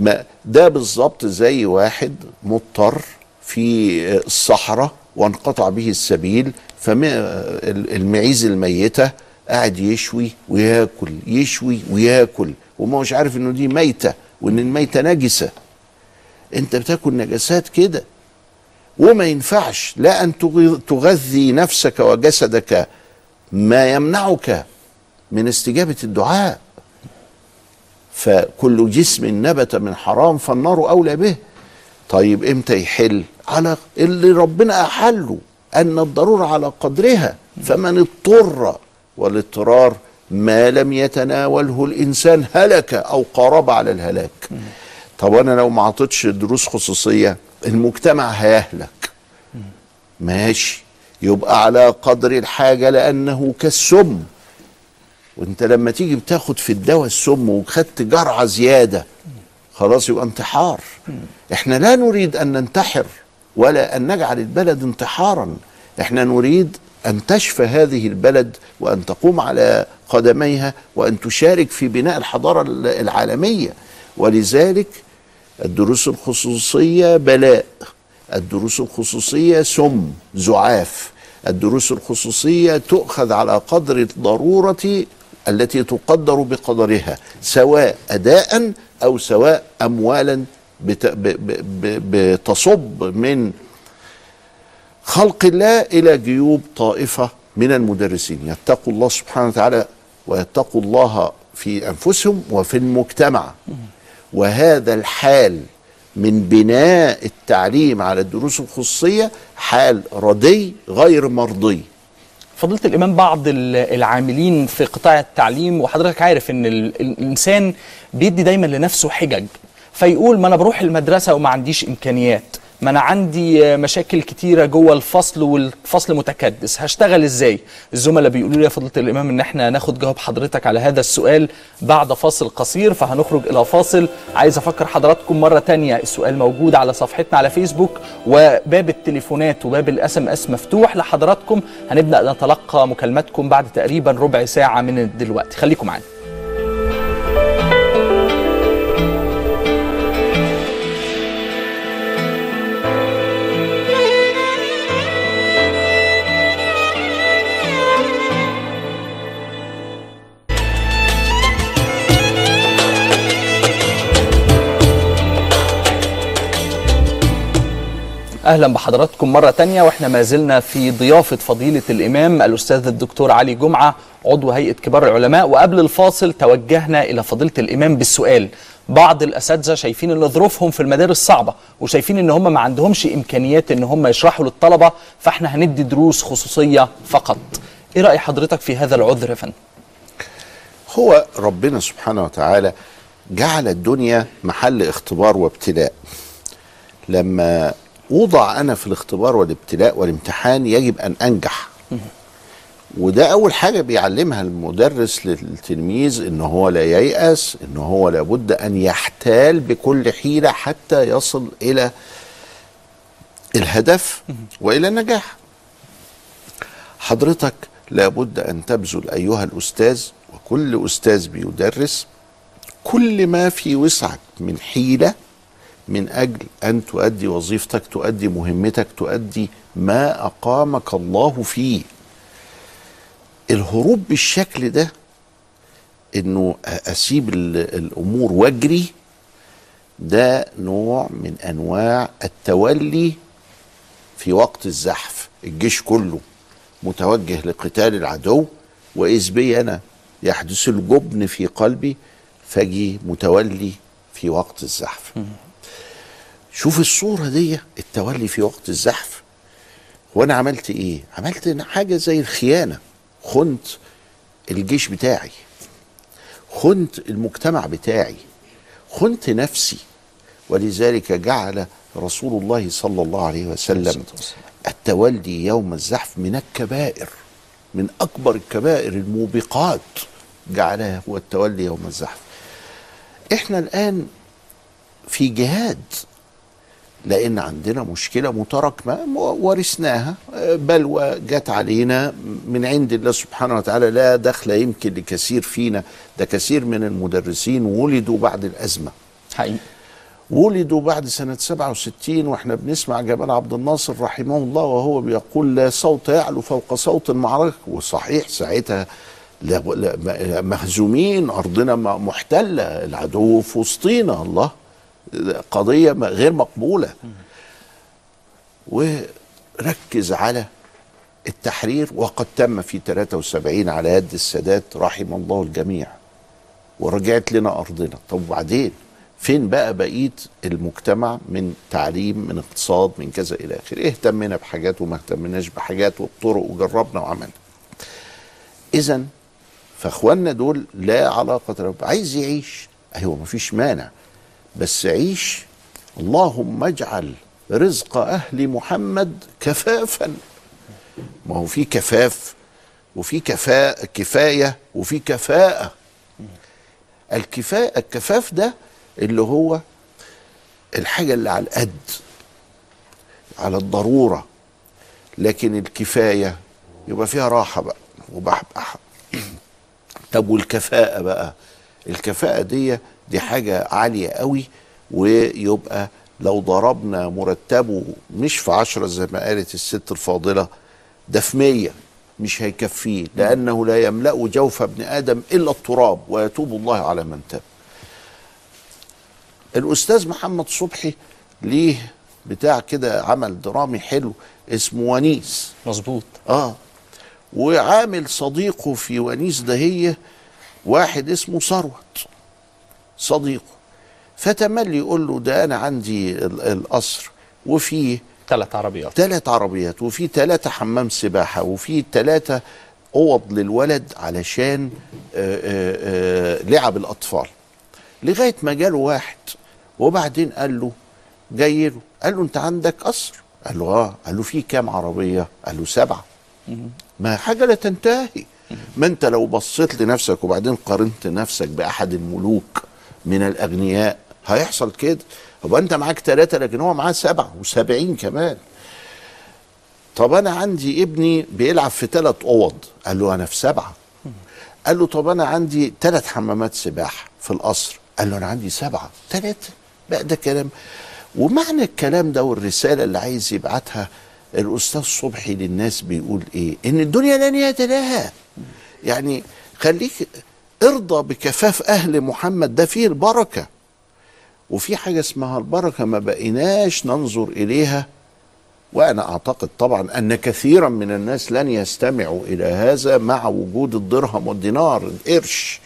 ما ده بالظبط زي واحد مضطر في الصحراء وانقطع به السبيل فالمعيز الميتة قاعد يشوي وياكل يشوي وياكل وما مش عارف إنه دي ميتة وإن الميتة نجسة. أنت بتاكل نجاسات كده. وما ينفعش لا أن تغ- تغذي نفسك وجسدك ما يمنعك من استجابة الدعاء. فكل جسم نبت من حرام فالنار أولى به. طيب إمتى يحل؟ على اللي ربنا أحله أن الضرورة على قدرها. فمن اضطر والاضطرار ما لم يتناوله الإنسان هلك أو قارب على الهلاك. طب أنا لو ما عطيتش دروس خصوصية المجتمع هيهلك. ماشي. يبقى على قدر الحاجة لأنه كالسم. وأنت لما تيجي بتاخد في الدواء السم وخدت جرعة زيادة خلاص يبقى انتحار. إحنا لا نريد أن ننتحر ولا أن نجعل البلد انتحارا. إحنا نريد أن تشفى هذه البلد وأن تقوم على قدميها وأن تشارك في بناء الحضارة العالمية. ولذلك الدروس الخصوصية بلاء الدروس الخصوصية سم زعاف. الدروس الخصوصية تؤخذ على قدر الضرورة التي تقدر بقدرها سواء أداء أو سواء أموالا بتصب من خلق الله إلى جيوب طائفة من المدرسين. يتقوا الله سبحانه وتعالى ويتقوا الله في أنفسهم وفي المجتمع. وهذا الحال من بناء التعليم على الدروس الخصوصية حال ردي غير مرضي. فضيلة الإمام بعض ال- العاملين في قطاع التعليم وحضرتك عارف إن ال- الإنسان بيدي دايما لنفسه حجج. فيقول ما أنا بروح المدرسة وما عنديش إمكانيات. ما أنا عندي مشاكل كتيرة جوه الفصل والفصل متكدس. هشتغل إزاي؟ الزملاء بيقولوا لي يا فضيلة الإمام إن إحنا ناخد جواب حضرتك على هذا السؤال بعد فاصل قصير فهنخرج إلى فاصل. عايز أفكر حضراتكم مرة تانية السؤال موجود على صفحتنا على فيسبوك وباب التليفونات وباب الإس إم إس مفتوح لحضراتكم. هنبدأ نتلقى مكالماتكم بعد تقريبا ربع ساعة من دلوقتي. خليكم معانا. أهلا بحضراتكم مرة تانية وإحنا ما زلنا في ضيافة فضيلة الإمام الأستاذ الدكتور علي جمعة عضو هيئة كبار العلماء. وقبل الفاصل توجهنا إلى فضيلة الإمام بالسؤال. بعض الأساتذة شايفين إن ظروفهم في المدارس صعبة وشايفين إن هم ما عندهمش إمكانيات إن هم يشرحوا للطلبة فإحنا هندي دروس خصوصية فقط. إيه رأي حضرتك في هذا العذر يا فندم؟ هو ربنا سبحانه وتعالى جعل الدنيا محل اختبار وابتلاء. لما وضع أنا في الاختبار والابتلاء والامتحان يجب أن أنجح. وده أول حاجة بيعلمها المدرس للتلميذ إن هو لا ييأس إن هو لابد أن يحتال بكل حيلة حتى يصل إلى الهدف وإلى النجاح. حضرتك لابد أن تبذل أيها الأستاذ وكل أستاذ بيدرس كل ما في وسعك من حيلة من أجل أن تؤدي وظيفتك تؤدي مهمتك تؤدي ما أقامك الله فيه. الهروب بالشكل ده إنه أسيب ال- الأمور واجري ده نوع من أنواع التولي في وقت الزحف. الجيش كله متوجه لقتال العدو وإذ بي أنا يحدث الجبن في قلبي فأجي متولي في وقت الزحف. شوف الصورة دي التولي في وقت الزحف. وأنا عملت إيه؟ عملت حاجة زي الخيانة. خنت الجيش بتاعي. خنت المجتمع بتاعي. خنت نفسي. ولذلك جعل رسول الله صلى الله عليه وسلم التولي يوم الزحف من الكبائر من أكبر الكبائر الموبقات جعلها هو التولي يوم الزحف. إحنا الآن في جهاد لأن عندنا مشكلة متراكمة ورثناها بلوى جت علينا من عند الله سبحانه وتعالى لا دخل يمكن لكثير فينا. ده كثير من المدرسين ولدوا بعد الأزمة. حقيقي. ولدوا بعد سنة 67 وإحنا بنسمع جمال عبد الناصر رحمه الله وهو بيقول لا صوت يعلو فوق صوت المعركة. وصحيح ساعتها مهزومين أرضنا محتلة العدو في وسطينا الله. قضية م- غير مقبولة. وركز على التحرير وقد تم في 73 على يد السادات رحم الله الجميع ورجعت لنا أرضنا. طب وبعدين؟ فين بقى بقيه المجتمع من تعليم من اقتصاد من كذا إلى آخره؟ اهتمنا بحاجات وما اهتمناش بحاجات والطرق وجربنا وعملنا. اذا فإخواننا دول لا علاقة له عايز يعيش أيوه مفيش مانع. بس عيش. اللهم اجعل رزق أهل محمد كفافا. ما هو في كفاف وفي كفاءة كفاية وفي كفاءة. الكفاءة الكفاف ده اللي هو الحاجة اللي على القد على الضرورة. لكن الكفاية يبقى فيها راحة بقى وبحبح طب والكفاءة بقى؟ الكفاءة دي دي حاجة عالية قوي ويبقى لو ضربنا مرتبه مش في عشرة زي ما قالت الست الفاضلة ده في مية مش هيكفيه لأنه لا يملأ جوف ابن آدم إلا التراب ويتوب الله على من تاب. الأستاذ محمد صبحي ليه بتاع كده عمل درامي حلو اسمه ونيس. مظبوط. آه. وعامل صديقه في ونيس دهية واحد اسمه ثروت. صديقه فتملي يقول له ده أنا عندي ال- القصر وفيه ثلاث عربيات. ثلاث عربيات وفي ثلاثة حمام سباحة وفي ثلاثة أوض للولد علشان آه، آه، آه، لعب الأطفال. لغاية ما جاله واحد وبعدين قال له جاي له قال له أنت عندك قصر؟ قال له آه. قال له في كام عربية؟ قال له سبعة. ما حاجة لا تنتهي. ما أنت لو بصيت لنفسك وبعدين قارنت نفسك بأحد الملوك من الأغنياء. هيحصل كده. هو أنت معاك ثلاثة لكن هو معاه سبعة وسبعين كمان. طب أنا عندي ابني بيلعب في ثلاث أوض. قال له أنا في سبعة. قال له طب أنا عندي ثلاث حمامات سباحة في القصر. قال له أنا عندي سبعة. ثلاثة بقى ده كلام. ومعنى الكلام ده والرسالة اللي عايز يبعتها الأستاذ صبحي للناس بيقول إيه؟ إن الدنيا لا نهايه لها. يعني خليك ارضى بكفاف أهل محمد. ده فيه البركة. وفي حاجة اسمها البركة ما بقيناش ننظر إليها. وأنا أعتقد طبعا أن كثيرا من الناس لن يستمعوا إلى هذا مع وجود الدرهم والدينار القرش.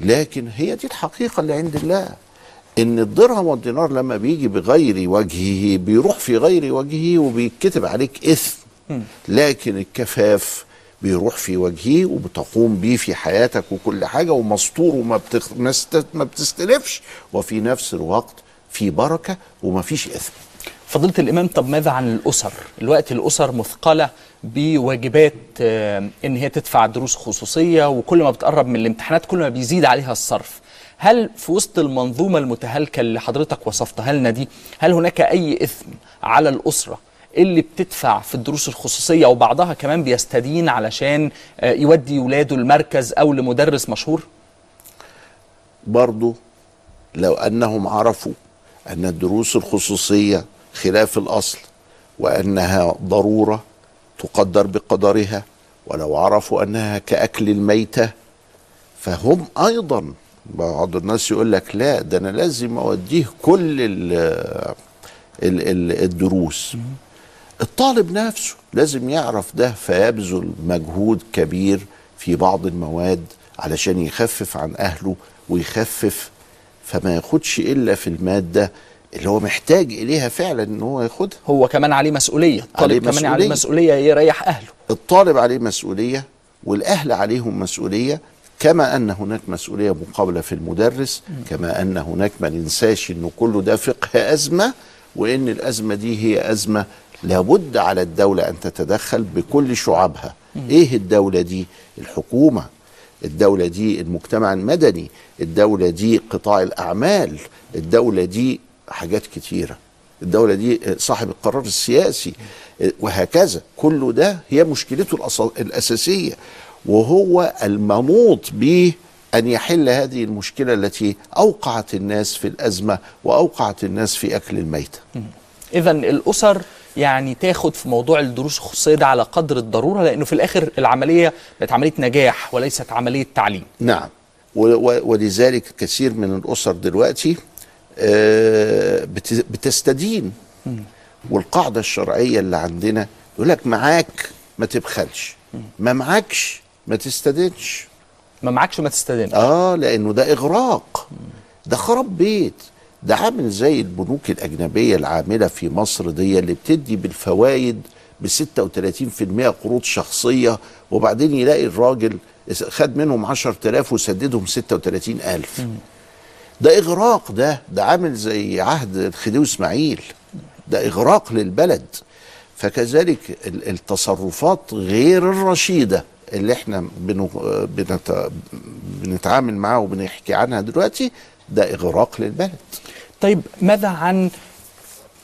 لكن هي دي الحقيقة اللي عند الله إن الدرهم والدينار لما بيجي بغير وجهه بيروح في غير وجهه وبيتكتب عليك إثم. لكن الكفاف بيروح في وجهه وبتقوم بيه في حياتك وكل حاجة ومستور وما بتخ... ما بتستلفش وفي نفس الوقت في بركة وما فيش إثم فضيلة الإمام طب ماذا عن الأسر؟ الوقت الأسر مثقلة بواجبات آه، إن هي تدفع دروس خصوصية وكل ما بتقرب من الامتحانات كل ما بيزيد عليها الصرف. هل في وسط المنظومة المتهالكة اللي حضرتك وصفتها لنا دي هل هناك أي إثم على الأسرة اللي بتدفع في الدروس الخصوصية وبعضها كمان بيستدين علشان آه، يودي ولاده المركز أو لمدرس مشهور؟ برضو لو أنهم عرفوا أن الدروس الخصوصية خلاف الأصل وأنها ضرورة تقدر بقدرها ولو عرفوا أنها كأكل الميتة فهم أيضا بعض الناس يقول لك لا ده أنا لازم أوديه كل ال ال ال الدروس الطالب نفسه لازم يعرف ده فيبذل مجهود كبير في بعض المواد علشان يخفف عن أهله ويخفف فما ياخدش إلا في المادة اللي هو محتاج إليها فعلا إن هو ياخدها. هو كمان عليه مسؤولية. الطالب عليه كمان عليه مسؤولية. مسؤولية يريح أهله. الطالب عليه مسؤولية والأهل عليهم مسؤولية كما أن هناك مسؤولية مقابلة في المدرس كما أن هناك ما ننساش انه كله ده فقه أزمة وإن الأزمة دي هي أزمة لابد على الدولة أن تتدخل بكل شعبها إيه الدولة دي؟ الحكومة. الدولة دي المجتمع المدني. الدولة دي قطاع الأعمال. الدولة دي حاجات كتيرة. الدولة دي صاحب القرار السياسي. وهكذا. كل ده هي مشكلته الأساسية. وهو المنوط به أن يحل هذه المشكلة التي أوقعت الناس في الأزمة وأوقعت الناس في أكل الميتة. اذا الأسر يعني تاخد في موضوع الدروس الخصوصية ده على قدر الضرورة لأنه في الآخر العملية بقت عملية نجاح وليست عملية تعليم. نعم. ولذلك كثير من الأسر دلوقتي آه، بت- بتستدين. والقاعدة الشرعية اللي عندنا يقول لك معاك ما تبخلش ما معكش ما تستدينش. ما معكش ما تستدين آه لأنه ده إغراق. ده خراب بيت. ده عامل زي البنوك الأجنبية العاملة في مصر دي اللي بتدي بالفوائد ب 36% قروض شخصية وبعدين يلاقي الراجل خد منهم 10000 وسددهم 36000 ده إغراق ده ده عامل زي عهد الخديوي إسماعيل. ده إغراق للبلد. فكذلك ال- التصرفات غير الرشيدة اللي إحنا بنتعامل معاها وبنحكي عنها دلوقتي ده إغراق للبلد. طيب ماذا عن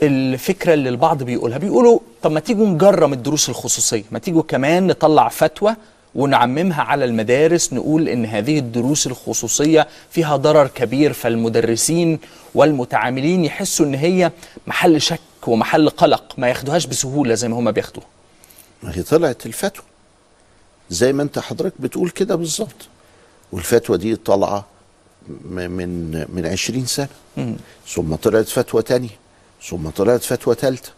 الفكرة اللي البعض بيقولها؟ بيقولوا طب ما تيجوا نجرم الدروس الخصوصية ما تيجوا كمان نطلع فتوى ونعممها على المدارس نقول إن هذه الدروس الخصوصية فيها ضرر كبير فالمدرسين والمتعاملين يحسوا إن هي محل شك ومحل قلق ما ياخدوهاش بسهولة زي ما هم بياخدوها. ما هي طلعت الفتوى. زي ما أنت حضرتك بتقول كده بالظبط. والفتوى دي طالعة من من 20 سنة. ثم طلعت فتوى تانية ثم طلعت فتوى ثالثه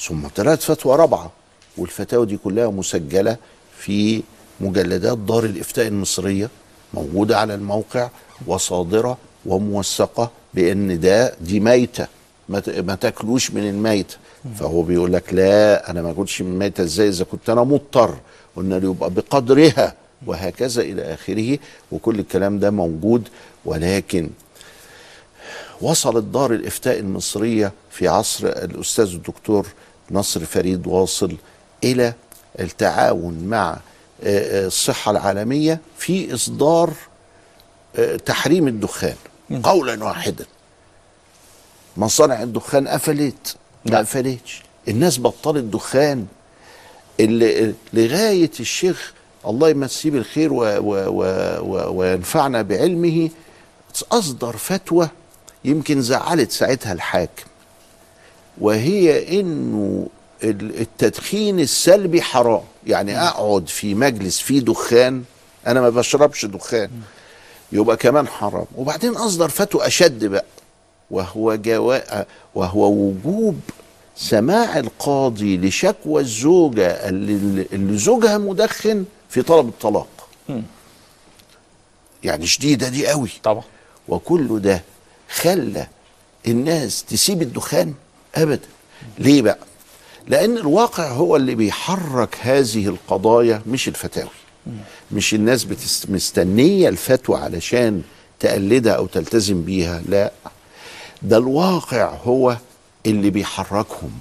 ثم طلعت فتوى رابعة. والفتاوى دي كلها مسجلة في مجلدات دار الإفتاء المصرية موجودة على الموقع وصادرة وموثقة بان ده دي ميتة. ما تاكلوش من الميتة. فهو بيقول لك لا أنا ما أكلش من الميتة إزاي؟ إذا كنت أنا مضطر. قلنا له يبقى بقدرها. وهكذا إلى آخره وكل الكلام ده موجود ولكن وصلت دار الإفتاء المصرية في عصر الأستاذ الدكتور نصر فريد واصل إلى التعاون مع آه، آه، الصحة العالمية في إصدار آه، تحريم الدخان قولا واحدا. مصانع الدخان قفلت. ما قفلتش. الناس بطلت دخان. اللي لغاية الشيخ الله يمسيه بالخير و و و و وينفعنا بعلمه. أصدر فتوى يمكن زعلت ساعتها الحاكم. وهي إنه ال- التدخين السلبي حرام. يعني أقعد في مجلس فيه دخان أنا ما بشربش دخان. يبقى كمان حرام. وبعدين أصدر فتوى أشد بقى. وهو جوا وهو وجوب سماع القاضي لشكوى الزوجة اللي زوجها مدخن في طلب الطلاق. يعني شديدة دي قوي. طبعا. وكل ده خلى الناس تسيب الدخان ابدا. ليه بقى؟ لأن الواقع هو اللي بيحرك هذه القضايا مش الفتاوي. مش الناس. مستنية الفتوى علشان تقلدها أو تلتزم بيها لا. ده الواقع هو اللي بيحركهم.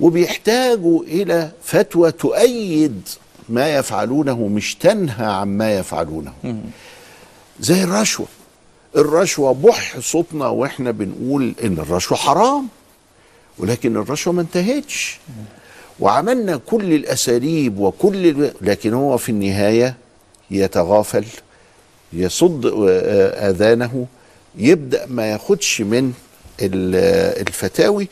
وبيحتاجوا إلى فتوى تؤيد ما يفعلونه مش تنهى عما يفعلونه. زي الرشوة. الرشوة بح صوتنا وإحنا بنقول إن الرشوة حرام ولكن الرشوة ما انتهتش. وعملنا كل الأساليب وكل ال- لكن هو في النهاية يتغافل يصد آه، آذانه يبدأ ما ياخدش من ال- الفتاوي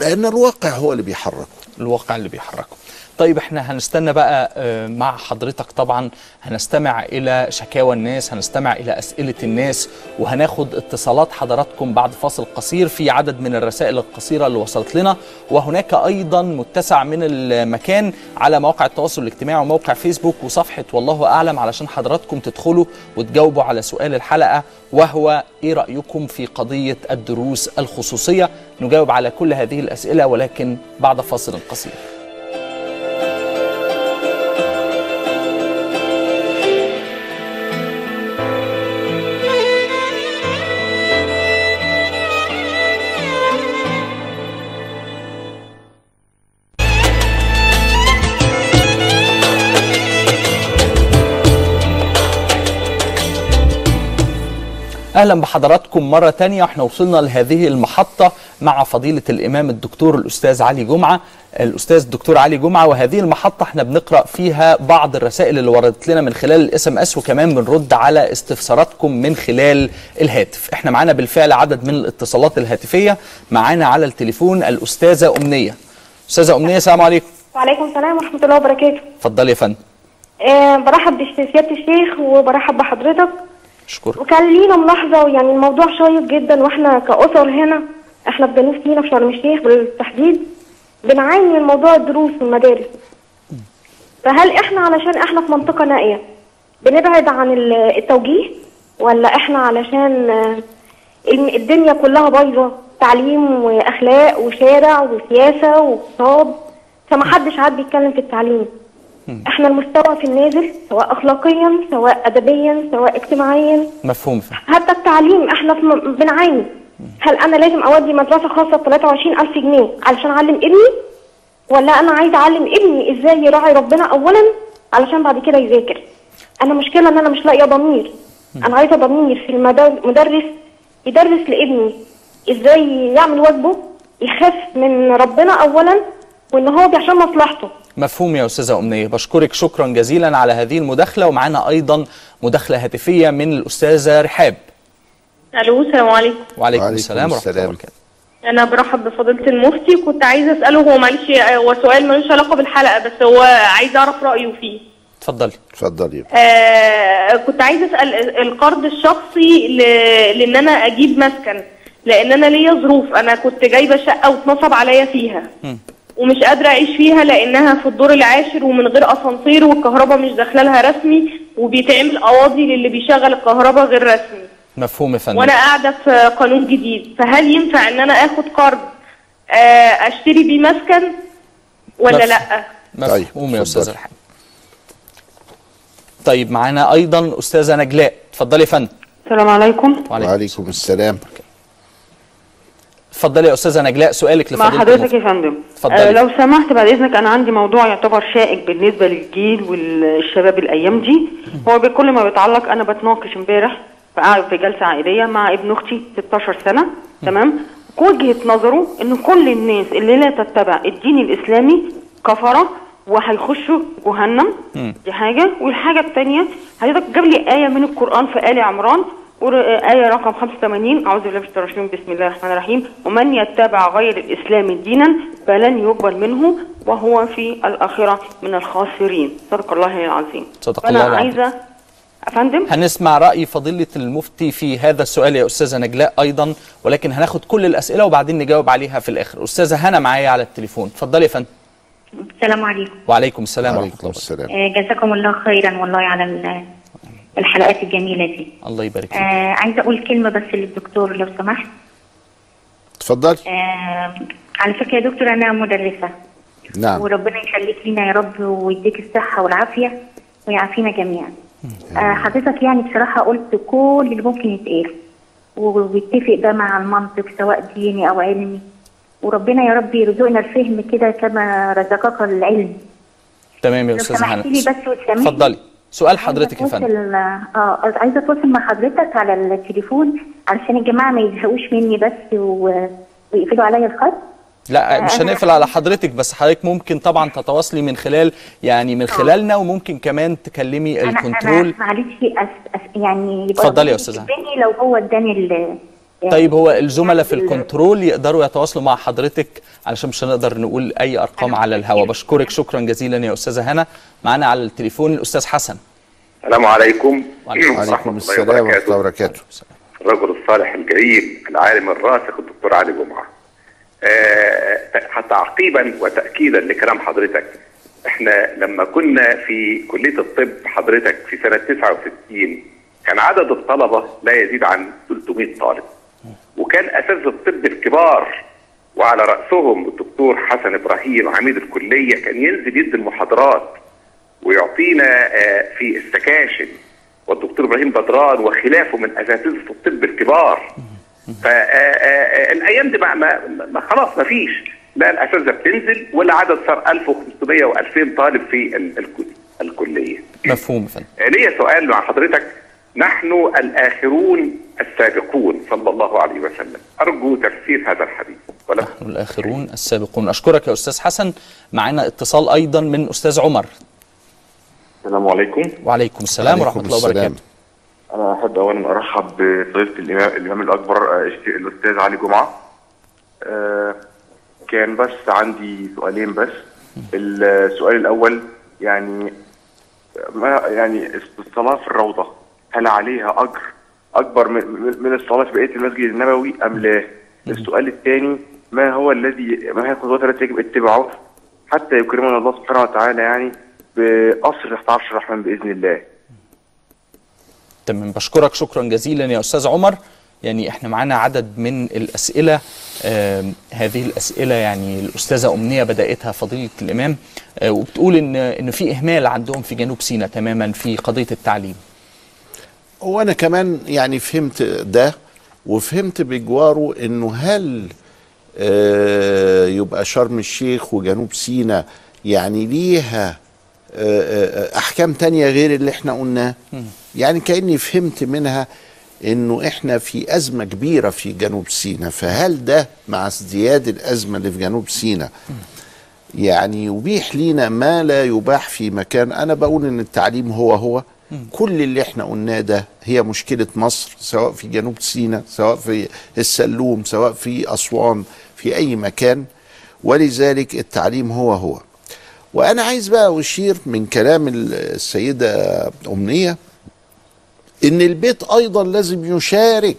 لأن الواقع هو اللي بيحركه. الواقع اللي بيحركه. طيب إحنا هنستنى بقى آه، مع حضرتك طبعا. هنستمع إلى شكاوى الناس هنستمع إلى أسئلة الناس وهناخد اتصالات حضراتكم بعد فاصل قصير في عدد من الرسائل القصيرة اللي وصلت لنا. وهناك أيضا متسع من المكان على مواقع التواصل الاجتماعي وموقع فيسبوك وصفحة والله أعلم علشان حضراتكم تدخلوا وتجاوبوا على سؤال الحلقة. وهو إيه رأيكم في قضية الدروس الخصوصية؟ نجاوب على كل هذه الأسئلة ولكن بعد فاصل قصير. أهلا بحضراتكم مرة تانية. إحنا وصلنا لهذه المحطة مع فضيلة الإمام الدكتور الأستاذ علي جمعة الأستاذ الدكتور علي جمعة. وهذه المحطة إحنا بنقرأ فيها بعض الرسائل اللي وردت لنا من خلال ال SMS وكمان بنرد على استفساراتكم من خلال الهاتف. إحنا معانا بالفعل عدد من الاتصالات الهاتفية. معانا على التليفون الأستاذة أمنية. أستاذة أمنية السلام عليكم. وعليكم السلام ورحمة الله وبركاته. اتفضلي يا فندم. آه برحب بسيادة الشيخ وبرحب بحضرتك. أشكرك. وكان لينا ملاحظة يعني الموضوع شيق جدا وإحنا كأسر هنا إحنا في جنوب سيناء في شرم الشيخ بالتحديد بنعاني من موضوع الدروس في المدارس. فهل إحنا علشان إحنا في منطقة نائية بنبعد عن ال- التوجيه ولا إحنا علشان آه، الدنيا كلها بايظة؟ تعليم وأخلاق وشارع وسياسة واقتصاد فمحدش عاد بيتكلم في التعليم. إحنا المستوى في النازل سواء اخلاقيا سواء ادبيا سواء اجتماعيا. مفهوم. فهم. حتى التعليم إحنا بنعاني. هل أنا لازم أودي مدرسة خاصة ب 23000 جنيه علشان أعلم ابني؟ ولا أنا عايزة أعلم ابني إزاي يراعي ربنا اولا علشان بعد كده يذاكر؟ أنا مشكلة إن أنا مش لاقية ضمير. أنا عايزة ضمير في المدار- مدرس يدرس لابني إزاي يعمل واجبه يخاف من ربنا اولا وإن هو عشان مصلحته. مفهوم يا أستاذة أمنية. بشكرك شكرا جزيلا على هذه المداخلة ومعانا أيضا مداخلة هاتفية من الأستاذة رحاب. ألو السلام عليكم. وعليكم, وعليكم السلام ورحمة الله. وبركاته. أنا برحب بفضيلة المفتي. كنت عايزة أسأله هو معلش هو سؤال ملوش علاقة بالحلقة بس هو عايزه أعرف رأيه فيه. اتفضلي. اتفضلي. آه كنت عايزة أسأل القرض الشخصي ل... لأن أنا أجيب مسكن لأن أنا ليا ظروف. أنا كنت جايبة شقة واتنصب عليا فيها. ومش قادرة أعيش فيها لأنها في الدور العاشر ومن غير أسانسير والكهرباء مش داخله لها رسمي وبيتعمل قواضي للي بيشغل الكهرباء غير رسمي. مفهوم يا فندم. وأنا قاعدة في قانون جديد. فهل ينفع إن أنا آخد قرض آه، أشتري بيه مسكن ولا مف- لأ؟ مفهوم يا استاذه اتفضلي. رحاب طيب معانا أيضا أستاذة نجلاء. اتفضلي يا فندم. السلام عليكم. وعليكم وعليكم السلام. اتفضلي يا أستاذة نجلاء سؤالك مع لفضيلة حضرتك المفتي. يا فندم اتفضلي. آه لو سمحت بعد إذنك أنا عندي موضوع يعتبر شائك بالنسبة للجيل والشباب الأيام دي هو بكل ما بيتعلق أنا بتناقش امبارح في في جلسة عائلية مع ابن أختي 16 سنة تمام وجهة نظره إن كل الناس اللي لا تتبع الدين الإسلامي كفرة وهيخشوا جهنم. دي حاجة والحاجة الثانية حضرتك جاب لي آية من القرآن في آل عمران آية رقم 85 أعوذ بالله من الشيطان الرجيم. بسم الله الرحمن الرحيم. ومن يتبع غير الإسلام دينا فلن يقبل منه وهو في الآخرة من الخاسرين. صدق الله العظيم. صدق فأنا الله العظيم. عايزة أفندم؟ هنسمع رأي فضيلة المفتي في هذا السؤال يا أستاذة نجلاء أيضا ولكن هناخد كل الأسئلة وبعدين نجاوب عليها في الآخر. أستاذة هنا معايا على التليفون. اتفضلي يا فندم. السلام عليكم. وعليكم السلام ورحمة الله السلام. آه، جزاكم الله خيرا والله على الحلقات الجميلة دي. الله يبارك فيك. آه عايزة أقول كلمة بس للدكتور لو سمحت. اتفضلي آه على فكرة يا دكتور أنا مدرسة. نعم. وربنا يخليك لينا يا رب ويديك الصحة والعافية ويعافينا جميعا. آه حضرتك يعني بصراحة قلت كل اللي ممكن يتقال. وبيتفق ده مع المنطق سواء ديني أو علمي. وربنا يا رب يرزقنا الفهم كده كما رزقك العلم. تمام يا بس وتسامحني. اتفضلي. سؤال حضرتك يا فندم. آه عايزة اتواصل مع حضرتك على التليفون علشان الجماعة ما يزهقوش مني بس و... ويقفلوا عليا الخط. لا مش أنا- هنقفل على حضرتك بس حضرتك ممكن طبعا تتواصلي من خلال يعني من خلالنا وممكن كمان تكلمي الكنترول أنا معلش أس... أس... يعني اتفضلي يا. يكرمني لو هو اداني ال... طيب هو الزملاء في الكنترول يقدروا يتواصلوا مع حضرتك؟ علشان مش هنقدر نقول أي أرقام على الهواء. بشكرك. شكرا جزيلا يا أستاذة هنا. معانا على التليفون الأستاذ حسن. السلام عليكم. وعليكم السلام ورحمة الله وبركاته. الرجل الصالح الجليل العالم الراسخ الدكتور علي جمعة. آه، حتى تعقيبا وتاكيدا لكلام حضرتك إحنا لما كنا في كلية الطب حضرتك في سنة 69 كان عدد الطلبة لا يزيد عن 300 طالب. وكان اساتذه الطب الكبار وعلى رأسهم الدكتور حسن إبراهيم عميد الكلية كان ينزل يدي المحاضرات ويعطينا آه، في السكاشن والدكتور إبراهيم بدران وخلافه من أساتذة الطب الكبار. فالايام دي ما, ما, ما خلاص ما فيش. لا الأساتذة بتنزل ولا عدد صار 1500 و2000 طالب في ال- الكل- الكلية. مفهوم فندم. آه، ليا سؤال مع حضرتك. نحن الآخرون السابقون صلى الله عليه وسلم. أرجو تفسير هذا الحديث. ولا؟ نحن الآخرون السابقون. أشكرك يا أستاذ حسن. معانا اتصال أيضا من أستاذ عمر. السلام عليكم. وعليكم السلام ورحمة الله وبركاته. أنا أحب اولا أرحب بضيفة الامام الإمام الأكبر آه، الأستاذ علي جمعة. آه، كان بس عندي سؤالين بس. السؤال الأول يعني ما يعني الصلاه في الروضة. هل عليها أجر أكبر من الصلاة في بقية المسجد النبوي أم لا؟ السؤال الثاني ما هو الذي ما هي الخطوات التي يجب اتباعه حتى يكرمنا الله سبحانه وتعالى يعني بقصر تحت عرش الرحمن بإذن الله؟ تمام بشكرك شكرا جزيلا يا أستاذ عمر. يعني إحنا معانا عدد من الأسئلة هذه الأسئلة يعني الأستاذة أمنية بدأتها فضيلة الإمام. آه، وبتقول ان إن في إهمال عندهم في جنوب سيناء تماما في قضية التعليم. وأنا كمان يعني فهمت ده وفهمت بجواره إنه هل آه، يبقى شرم الشيخ وجنوب سيناء يعني ليها آه، آه، أحكام تانية غير اللي إحنا قلناه؟ يعني كأني فهمت منها إنه إحنا في أزمة كبيرة في جنوب سيناء فهل ده مع ازدياد الأزمة اللي في جنوب سيناء يعني يبيح لينا ما لا يباح في مكان؟ أنا بقول إن التعليم هو هو. كل اللي إحنا قلناه ده هي مشكلة مصر سواء في جنوب سيناء سواء في السلوم سواء في أسوان في أي مكان. ولذلك التعليم هو هو. وأنا عايز بقى أشير من كلام السيدة أمنية إن البيت أيضا لازم يشارك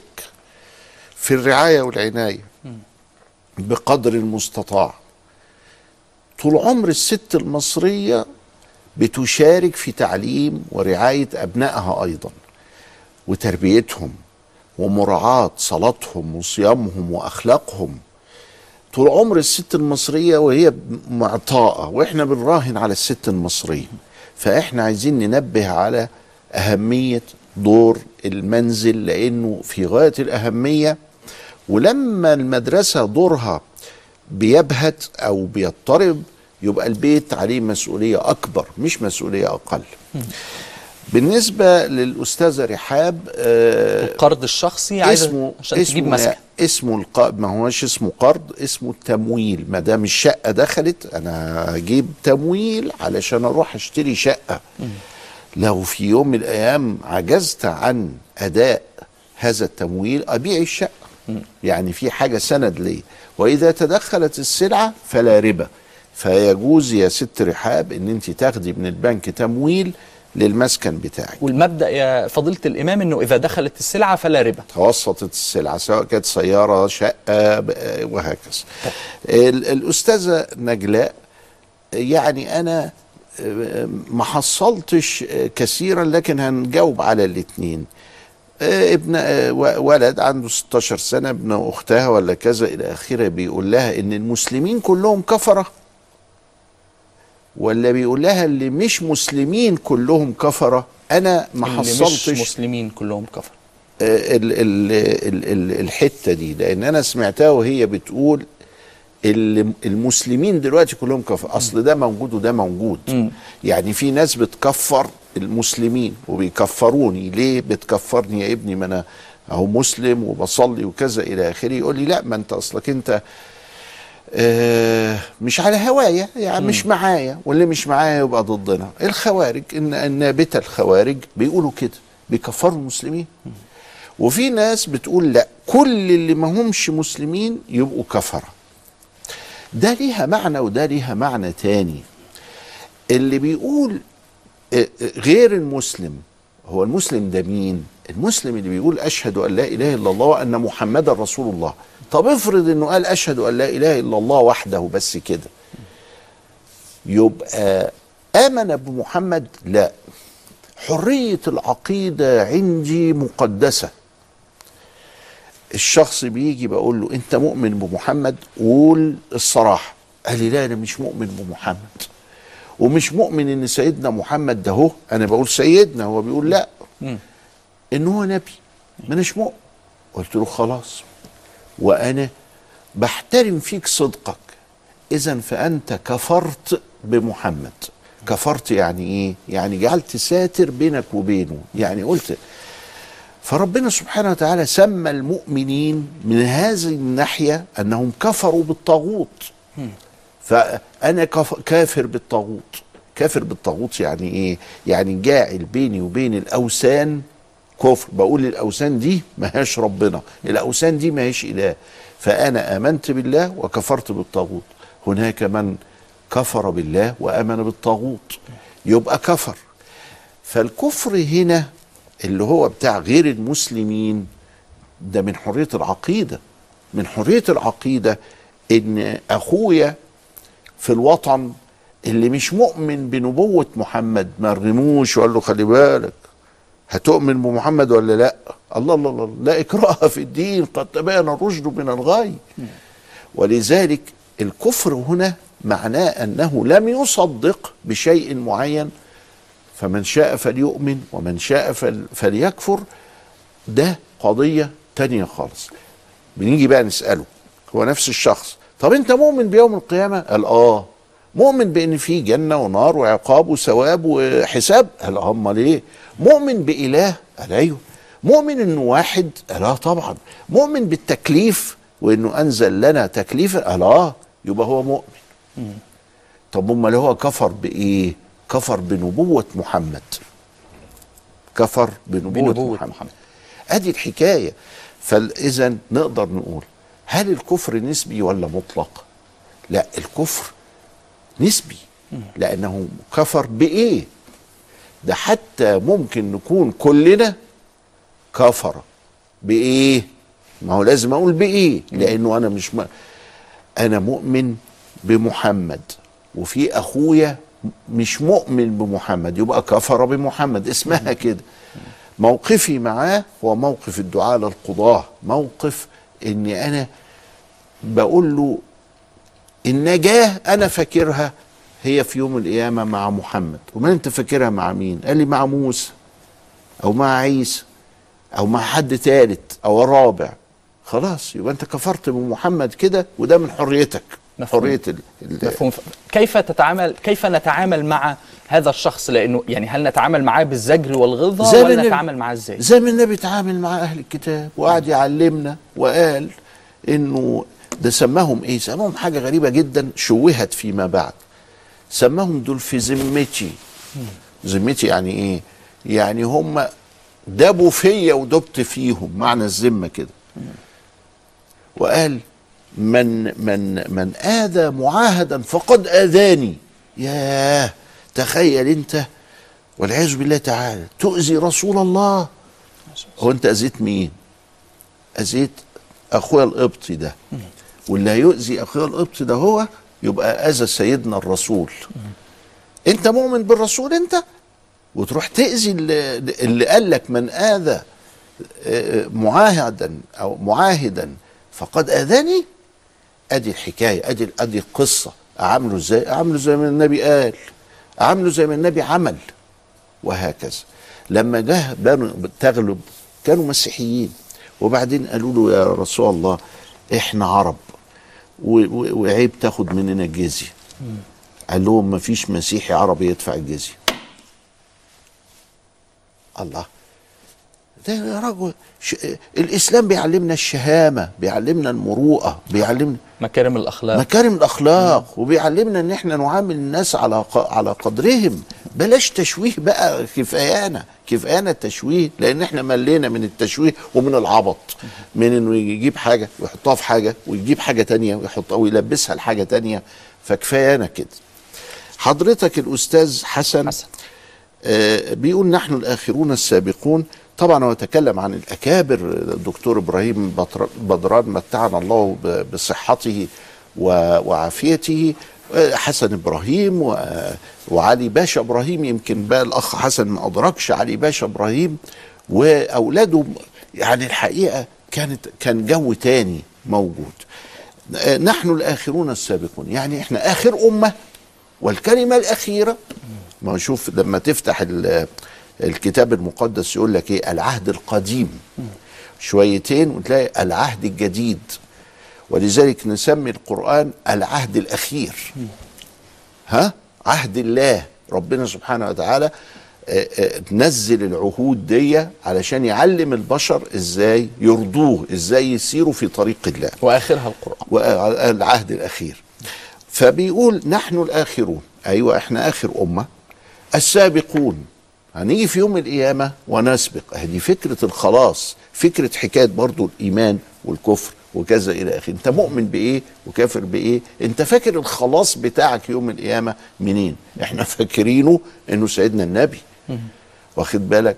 في الرعاية والعناية بقدر المستطاع. طول عمر الست المصرية بتشارك في تعليم ورعاية أبنائها أيضا وتربيتهم ومراعاة صلاتهم وصيامهم وأخلاقهم. طول عمر الست المصرية وهي معطاءة وإحنا بنراهن على الست المصريه فإحنا عايزين ننبه على أهمية دور المنزل لأنه في غاية الأهمية ولما المدرسة دورها بيبهت أو بيضطرب يبقى البيت عليه مسؤولية أكبر مش مسؤولية أقل. بالنسبة للأستاذة رحاب آه القرض الشخصي عايز اسمه عشان تجيب اسمه مسكن. اسمه الق... ما هوش اسمه قرض اسمه التمويل. ما دام الشقة دخلت أنا هجيب تمويل علشان أروح أشتري شقة. لو في يوم من الأيام عجزت عن أداء هذا التمويل أبيع الشقة. يعني في حاجة سند لي. وإذا تدخلت السلعة فلا ربا. فيجوز يا ست رحاب إن أنت تاخدي من البنك تمويل للمسكن بتاعك. والمبدأ يا فضيلة الإمام إنه إذا دخلت السلعة فلا ربا. توسطت السلعة سواء كانت سيارة شقة وهكذا. ال- الأستاذة نجلاء يعني أنا آه، ما حصلتش آه، كثيرا لكن هنجاوب على الاثنين ابن آه، و- ولد عنده 16 سنة ابن أختها ولا كذا إلى آخره بيقول لها إن المسلمين كلهم كفرة. ولا بيقول لها اللي مش مسلمين كلهم كفرة أنا ما اللي مش حصلتش مسلمين كلهم كفر ال ال ال ال الحتة دي لأن أنا سمعتها وهي بتقول ال- المسلمين دلوقتي كلهم كفر أصل ده موجود وده موجود. يعني في ناس بتكفر المسلمين وبيكفروني. ليه بتكفرني يا ابني؟ ما أنا أهو مسلم وبصلي وكذا إلى آخره. يقول لي لا ما أنت أصلك أنت آه مش على هوايا يعني مش معايا واللي مش معايا يبقى ضدنا. الخوارج ان النابتة الخوارج بيقولوا كده بيكفروا المسلمين. وفي ناس بتقول لا كل اللي ما همش مسلمين يبقوا كفرة. ده ليها معنى وده ليها معنى تاني. اللي بيقول آه، آه، غير المسلم هو المسلم ده مين؟ المسلم اللي بيقول أشهد أن لا إله إلا الله وأن محمدا رسول الله. طب افرض انه قال اشهد ان لا اله الا الله وحده بس كده. يبقى آمن بمحمد لا. حرية العقيدة عندي مقدسة. الشخص بيجي بقول له انت مؤمن بمحمد قول الصراحة. قال لي لا أنا مش مؤمن بمحمد ومش مؤمن إن سيدنا محمد ده هو. أنا بقول سيدنا هو بيقول لا. إن هو نبي. ما اناش مؤمن. قلت له خلاص. وأنا بحترم فيك صدقك. اذا فأنت كفرت بمحمد. كفرت يعني إيه؟ يعني جعلت ساتر بينك وبينه. يعني قلت فربنا سبحانه وتعالى سمى المؤمنين من هذه الناحية أنهم كفروا بالطاغوت. فأنا كافر بالطاغوت. كافر بالطاغوت يعني إيه؟ يعني جاعل بيني وبين الأوثان كفر. بقول الأوثان دي ما هياش ربنا الأوثان دي ما هيش إله. فأنا آمنت بالله وكفرت بالطاغوت. هناك من كفر بالله وآمن بالطاغوت. يبقى كفر. فالكفر هنا اللي هو بتاع غير المسلمين ده من حرية العقيدة. من حرية العقيدة إن أخويا في الوطن اللي مش مؤمن بنبوة محمد ما رغموش وقال له خلي بالك. هتؤمن بمحمد ولا لا؟ الله الله الله لا إكراه في الدين قد تبين الرشد من الغي. ولذلك الكفر هنا معناه أنه لم يصدق بشيء معين. فمن شاء فليؤمن ومن شاء فل- فليكفر. ده قضية تانية خالص. بنيجي بقى نسأله. هو نفس الشخص. طب أنت مؤمن بيوم القيامة؟ قال آه. مؤمن بإن في جنة ونار وعقاب وثواب وحساب؟ قال أمال إيه؟ مؤمن بإله قال أيوه مؤمن إنه واحد قال آه طبعا مؤمن بالتكليف وإنه أنزل لنا تكليفا قال آه يبقى هو مؤمن. طب أمال هو كفر بإيه؟ كفر بنبوة محمد. كفر بنبوة, بنبوة محمد. محمد. أدي الحكاية. فإذا نقدر نقول هل الكفر نسبي ولا مطلق؟ لا الكفر نسبي. لأنه كفر بإيه؟ ده حتى ممكن نكون كلنا كفر بإيه؟ ما هو لازم أقول بإيه؟ لأنه أنا مش م... أنا مؤمن بمحمد وفي أخويا مش مؤمن بمحمد يبقى كفر بمحمد. اسمها كده. موقفي معاه هو موقف الدعاء للقضاه موقف إني أنا بقول له النجاه أنا فاكرها هي في يوم القيامة مع محمد. وما أنت فاكرها مع مين؟ قال لي مع موسى أو مع عيسى أو مع حد ثالث أو رابع. خلاص يبقى أنت كفرت بمحمد كده وده من حريتك. مفهوم. حرية ال... ال... مفهوم. كيف تتعامل كيف نتعامل مع هذا الشخص؟ لأنه يعني هل نتعامل معاه بالزجر والغلظه ولا النبي- نتعامل معاه إزاي؟ زي ما النبي اتعامل مع أهل الكتاب وقعد يعلمنا وقال إنه ده سماهم إيه؟ سماهم حاجة غريبة جدا شوهت فيما بعد. سماهم دول في ذمتي. ذمتي يعني إيه؟ يعني هم دبوا فيا ودبت فيهم معنى الذمة كده. وقال من من من آذى معاهدا فقد آذاني. ياه تخيل أنت. والعياذ بالله تعالى تؤذي رسول الله؟ هو أنت أذيت مين؟ أذيت أخويا القبطي ده. واللي هيؤذي أخويا القبطي ده هو يبقى أذى سيدنا الرسول. أنت مؤمن بالرسول أنت؟ وتروح تأذي اللي, قال لك من آذى آه، معاهدا أو معاهدا فقد آذاني؟ أدي الحكاية أدي أدي القصة. اعامله إزاي؟ اعامله زي ما النبي قال. اعامله زي ما النبي عمل. وهكذا. لما جه بنو تغلب كانوا مسيحيين. وبعدين قالوا له يا رسول الله إحنا عرب. وعيب تاخد مننا الجزية. قال لهم ما فيش مسيحي عربي يدفع الجزية. الله. ده يا رجل ش... الإسلام بيعلمنا الشهامة بيعلمنا المروءة بيعلمنا مكارم الأخلاق. مكارم الأخلاق وبيعلمنا إن إحنا نعامل الناس على ق- على قدرهم. بلاش تشويه بقى كفايانا كفايانا التشويه لأن إحنا ملينا من التشويه ومن العبط. من إنه يجيب حاجة ويحطها في حاجة ويجيب حاجة تانية ويحطها ويلبسها لحاجة تانية فكفايانا كده. حضرتك الأستاذ حسن, حسن. آه بيقول نحن الآخرون السابقون طبعا هو تكلم عن الأكابر الدكتور إبراهيم بدران متعنا الله بصحته وعافيته حسن إبراهيم وعلي باشا إبراهيم يمكن بقى الأخ حسن ما أدركش علي باشا إبراهيم وأولاده يعني الحقيقة كانت كان جو تاني موجود. نحن الآخرون السابقون يعني إحنا آخر أمة والكلمة الأخيرة ما شوف لما تفتح الكتاب المقدس يقول لك إيه؟ العهد القديم. شويتين وتلاقي العهد الجديد. ولذلك نسمي القرآن العهد الأخير. ها؟ عهد الله. ربنا سبحانه وتعالى آه، آه، نزل العهود دي علشان يعلم البشر إزاي يرضوه إزاي يسيروا في طريق الله. وآخرها القرآن. والعهد الأخير. فبيقول نحن الآخرون. أيوه إحنا آخر أمة. السابقون. هنيجي في يوم القيامة ونسبق. هذه فكرة الخلاص فكرة حكاية برضو الإيمان والكفر وكذا إلى آخره. أنت مؤمن بإيه وكافر بإيه؟ أنت فاكر الخلاص بتاعك يوم القيامة منين؟ إحنا فاكرينه إنه سيدنا النبي. واخد بالك؟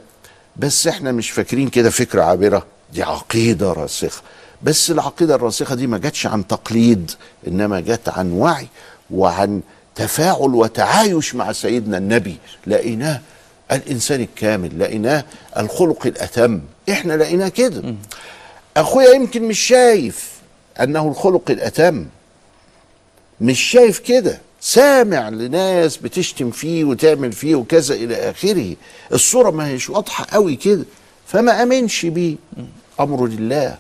بس إحنا مش فاكرين كده فكرة عابرة. دي عقيدة راسخة. بس العقيدة الراسخة دي ما جاتش عن تقليد إنما جت عن وعي وعن تفاعل وتعايش مع سيدنا النبي. لقيناه الإنسان الكامل لقيناه الخلق الأتم. إحنا لقيناه كده. أخويا يمكن مش شايف أنه الخلق الأتم. مش شايف كده. سامع لناس بتشتم فيه وتعمل فيه وكذا إلى آخره. الصورة ما هيش واضحة قوي كده. فما آمنش بيه. امره لله.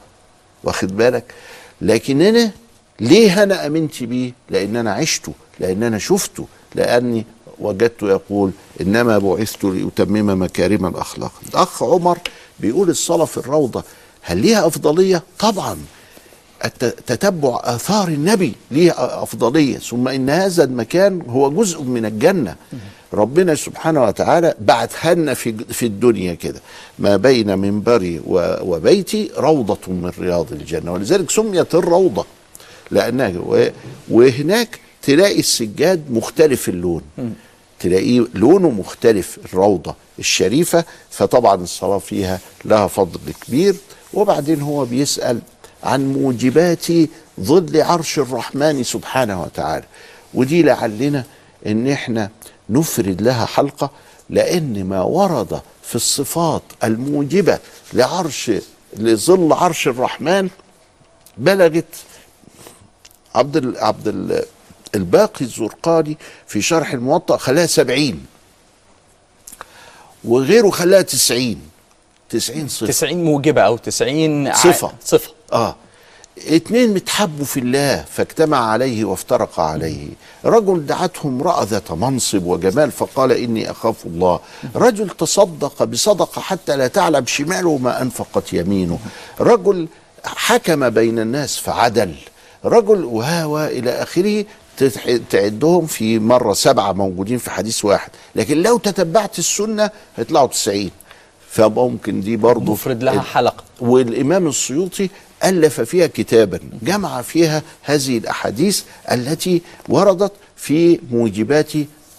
واخد بالك؟ لكن أنا ليه أنا آمنت بيه؟ لأن أنا عشته. لأن أنا شفته. لأني وجدته يقول إنما بعثت لأتمم مكارم الأخلاق. الأخ عمر بيقول الصلاة في الروضة هل ليها أفضلية؟ طبعا. تتبع آثار النبي ليه أفضلية ثم إن هذا المكان هو جزء من الجنة. ربنا سبحانه وتعالى بعثها لنا في في الدنيا كده. ما بين منبري وبيتي روضة من رياض الجنة. ولذلك سميت الروضة لأنها وهناك تلاقي السجاد مختلف اللون. تلاقيه لونه مختلف الروضة الشريفة فطبعا الصلاة فيها لها فضل كبير. وبعدين هو بيسأل عن موجبات ظل عرش الرحمن سبحانه وتعالى. ودي لعلنا إن إحنا نفرد لها حلقة لأن ما ورد في الصفات الموجبة لعرش لظل عرش الرحمن بلغت عبد ال عبد ال الباقي الزرقاني في شرح الموطأ خلاها سبعين. وغيره خلاها تسعين. تسعين صفة 90 موجبة أو 90 ع- صفة. صفة. آه. اتنين متحبوا في الله فاجتمع عليه وافترق عليه. رجل دعته امرأة ذات منصب وجمال فقال إني أخاف الله. رجل تصدق بصدقة حتى لا تعلم شماله ما أنفقت يمينه. رجل حكم بين الناس فعدل. رجل وها إلى آخره تعدهم في مرة سبعة موجودين في حديث واحد. لكن لو تتبعت السنة هيطلعوا تسعين. فممكن دي برضه مفرد لها حلقة. والإمام السيوطي ألف فيها كتابا. جمع فيها هذه الأحاديث التي وردت في موجبات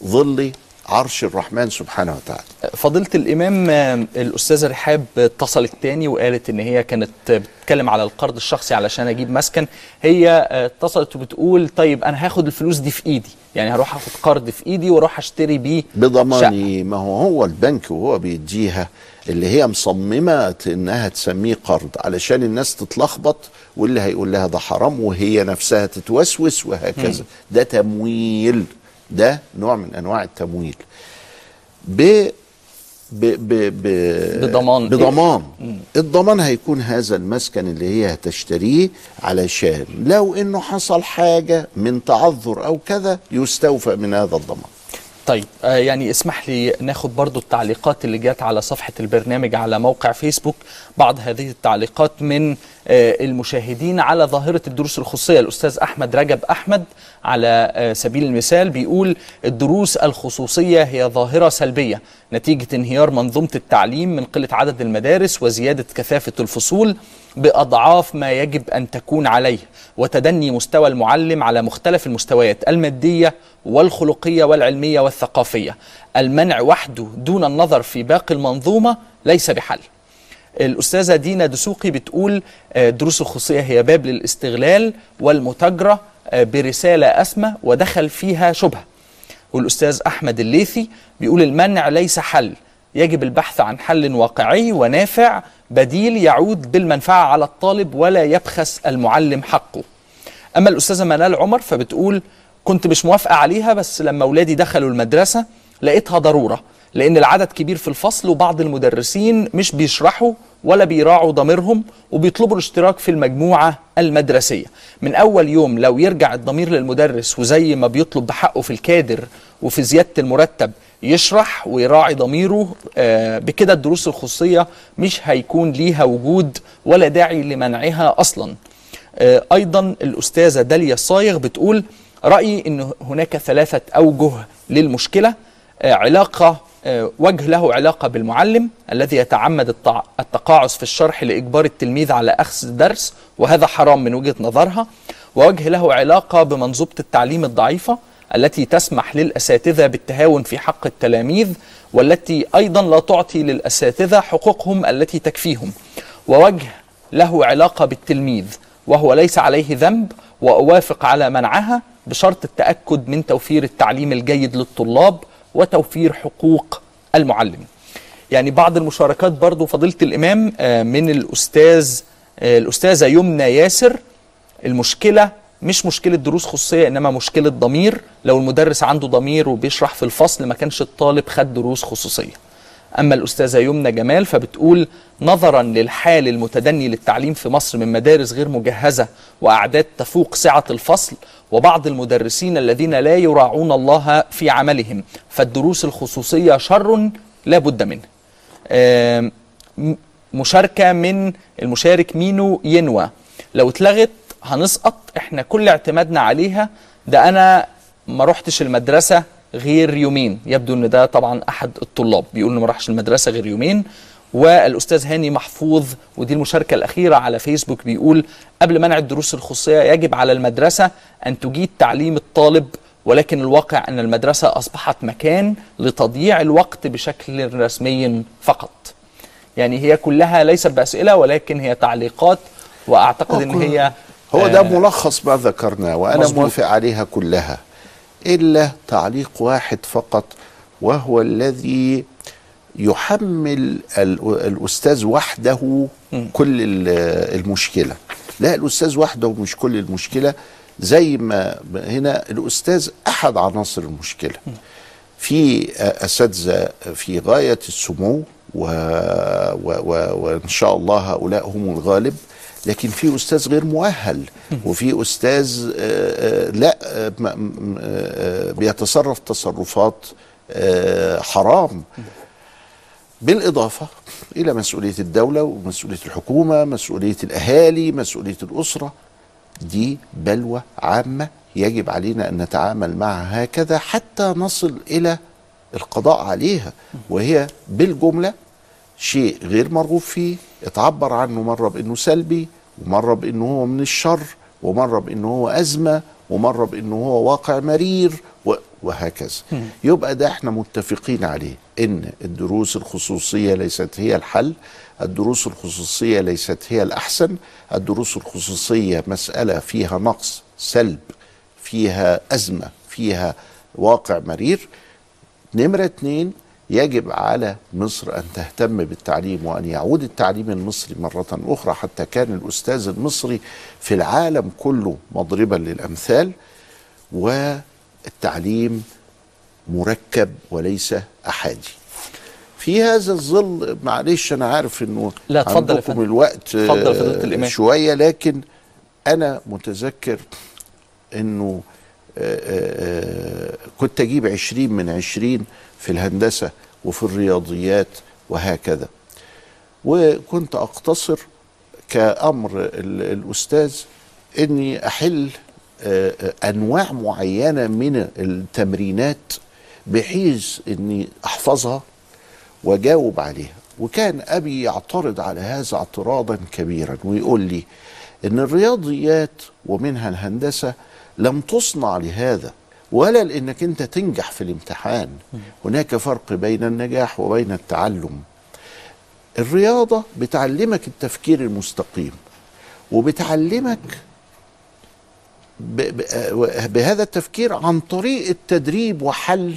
ظل عرش الرحمن سبحانه وتعالى. فضيلة الإمام الأستاذة رحاب اتصلت تاني وقالت إن هي كانت بتتكلم على القرض الشخصي علشان أجيب مسكن. هي اتصلت وبتقول طيب أنا هاخد الفلوس دي في إيدي يعني هروح أخد قرض في إيدي وأروح أشتري بيه بضمان ما هو هو البنك وهو بيديها اللي هي مصممة إنها تسميه قرض علشان الناس تتلخبط واللي هيقول لها ده حرام وهي نفسها تتوسوس وهكذا. ده تمويل. ده نوع من أنواع التمويل. ب ب ب ب بضمان. بضمان. الضمان هيكون هذا المسكن اللي هي هتشتريه علشان لو إنه حصل حاجة من تعذر أو كذا يستوفى من هذا الضمان. طيب آه يعني اسمح لي ناخد برضو التعليقات اللي جات على صفحة البرنامج على موقع فيسبوك. بعض هذه التعليقات من آه المشاهدين على ظاهرة الدروس الخصوصية. الأستاذ أحمد رجب أحمد على آه سبيل المثال بيقول الدروس الخصوصية هي ظاهرة سلبية نتيجة انهيار منظومة التعليم من قلة عدد المدارس وزيادة كثافة الفصول. بأضعاف ما يجب أن تكون عليه وتدني مستوى المعلم على مختلف المستويات المادية والخلقية والعلمية والثقافية. المنع وحده دون النظر في باقي المنظومة ليس بحل. الأستاذة دينا دسوقي بتقول آه، دروس الخصوصية هي باب للاستغلال والمتاجرة آه، برسالة أسمى ودخل فيها شبهة. والأستاذ أحمد الليثي بيقول المنع ليس حل يجب البحث عن حل واقعي ونافع بديل يعود بالمنفعة على الطالب ولا يبخس المعلم حقه. أما الأستاذة منال عمر فبتقول كنت مش موافقة عليها بس لما أولادي دخلوا المدرسة لقيتها ضرورة لأن العدد كبير في الفصل وبعض المدرسين مش بيشرحوا ولا بيراعوا ضميرهم وبيطلبوا الاشتراك في المجموعة المدرسية. من أول يوم لو يرجع الضمير للمدرس وزي ما بيطلب بحقه في الكادر وفي زيادة المرتب يشرح ويراعي ضميره آه، بكده الدروس الخصوصية مش هيكون ليها وجود ولا داعي لمنعها أصلا. آه، أيضا الأستاذة داليا الصايغ بتقول رأيي أن هناك ثلاثة أوجه للمشكلة. آه، علاقة وجه له علاقة بالمعلم الذي يتعمد التقاعس في الشرح لإجبار التلميذ على أخذ درس وهذا حرام من وجهة نظرها. ووجه له علاقة بمنظومة التعليم الضعيفة. التي تسمح للأساتذة بالتهاون في حق التلاميذ والتي أيضا لا تعطي للأساتذة حقوقهم التي تكفيهم. ووجه له علاقة بالتلميذ وهو ليس عليه ذنب وأوافق على منعها بشرط التأكد من توفير التعليم الجيد للطلاب وتوفير حقوق المعلم. يعني بعض المشاركات برضو فضيلة الإمام آه، من الأستاذ آه، الأستاذة يمنى ياسر المشكلة مش مشكلة دروس خصوصية إنما مشكلة ضمير. لو المدرس عنده ضمير وبيشرح في الفصل ما كانش الطالب خد دروس خصوصية. أما الأستاذة يمنى جمال فبتقول نظرا للحال المتدني للتعليم في مصر من مدارس غير مجهزة وأعداد تفوق سعة الفصل وبعض المدرسين الذين لا يراعون الله في عملهم. فالدروس الخصوصية شر لا بد منه. آم، م- مشاركة من المشارك مينو ينوى. لو اتلغت هنسقط إحنا كل اعتمادنا عليها. ده أنا ما رحتش المدرسة غير يومين. يبدو إن ده طبعا أحد الطلاب. بيقول إنه ما راحش المدرسة غير يومين. والأستاذ هاني محفوظ ودي المشاركة الأخيرة على فيسبوك بيقول قبل منع الدروس الخصوصية يجب على المدرسة أن تجيد تعليم الطالب ولكن الواقع أن المدرسة أصبحت مكان لتضييع الوقت بشكل رسمي فقط. يعني هي كلها ليست بأسئلة ولكن هي تعليقات وأعتقد أن هي هو ده آه، ملخص ما ذكرناه وأنا مظبوط. موافق عليها كلها إلا تعليق واحد فقط وهو الذي يحمل ال- الأستاذ وحده كل ال- المشكلة. لا الأستاذ وحده مش كل المشكلة زي ما هنا الأستاذ أحد عناصر المشكلة. في أساتذة في غاية السمو و... و... و... وإن شاء الله هؤلاء هم الغالب. لكن في أستاذ غير مؤهل وفي أستاذ آه، آه، لا آه، بيتصرف تصرفات حرام. بالإضافة إلى مسؤولية الدولة ومسؤولية الحكومة مسؤولية الأهالي مسؤولية الأسرة دي بلوى عامة يجب علينا أن نتعامل معها هكذا حتى نصل إلى القضاء عليها وهي بالجملة شيء غير مرغوب فيه اتعبر عنه مره بأنه سلبي ومره بأنه هو من الشر ومره بأنه هو أزمة ومره بأنه هو واقع مرير وهكذا. يبقى ده إحنا متفقين عليه إن الدروس الخصوصية ليست هي الحل الدروس الخصوصية ليست هي الأحسن الدروس الخصوصية مسألة فيها نقص سلب فيها أزمة فيها واقع مرير. نمرة اتنين يجب على مصر أن تهتم بالتعليم وأن يعود التعليم المصري مرة أخرى حتى كان الأستاذ المصري في العالم كله مضربا للأمثال والتعليم مركب وليس أحادي في هذا الظل معلش أنا عارف أنه لا، اتفضل عندكم. الوقت اتفضل آه،. شوية لكن أنا متذكر أنه آه، آه، كنت أجيب عشرين من عشرين في الهندسة وفي الرياضيات وهكذا. وكنت أقتصر كأمر ال- الأستاذ أني أحل آه، أنواع معينة من التمرينات بحيث أني أحفظها وأجاوب عليها. وكان أبي يعترض على هذا اعتراضا كبيرا ويقول لي إن الرياضيات ومنها الهندسة لم تصنع لهذا. ولا لأنك أنت تنجح في الامتحان. هناك فرق بين النجاح وبين التعلم. الرياضة بتعلمك التفكير المستقيم وبتعلمك بهذا التفكير عن طريق التدريب وحل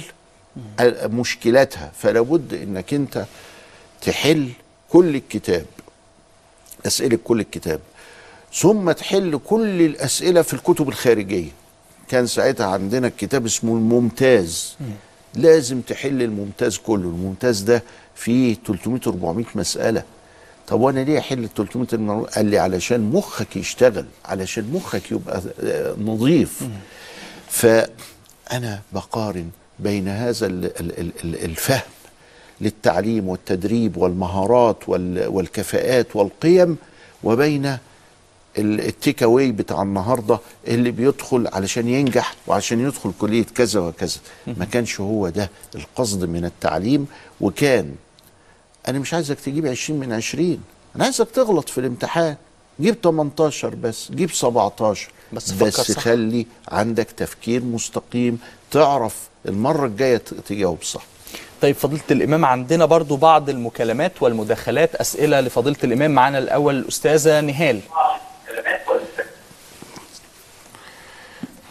مشكلاتها. فلا بد أنك أنت تحل كل الكتاب أسئلة كل الكتاب ثم تحل كل الأسئلة في الكتب الخارجية. كان ساعتها عندنا الكتاب اسمه الممتاز. لازم تحل الممتاز كله. الممتاز ده فيه 300 400 مسألة. طب وأنا ليه أحل ال 300 المر- قال لي علشان مخك يشتغل علشان مخك يبقى آه، نظيف. فأنا بقارن بين هذا ال- ال- ال- ال- الفهم للتعليم والتدريب والمهارات وال- والكفاءات والقيم وبين التيك أواي بتاع النهارده اللي بيدخل علشان ينجح وعشان يدخل كلية كذا وكذا. ما كانش هو ده القصد من التعليم وكان أنا مش عايزك تجيب 20 من 20 أنا عايزك تغلط في الامتحان. جيب 18 بس جيب 17 بس بس, فكر صح. خلي عندك تفكير مستقيم تعرف المرة الجاية تجاوب صح. طيب فضيلة الإمام عندنا برضو بعض المكالمات والمداخلات أسئلة لفضيلة الإمام معنا الأول الأستاذة نهال.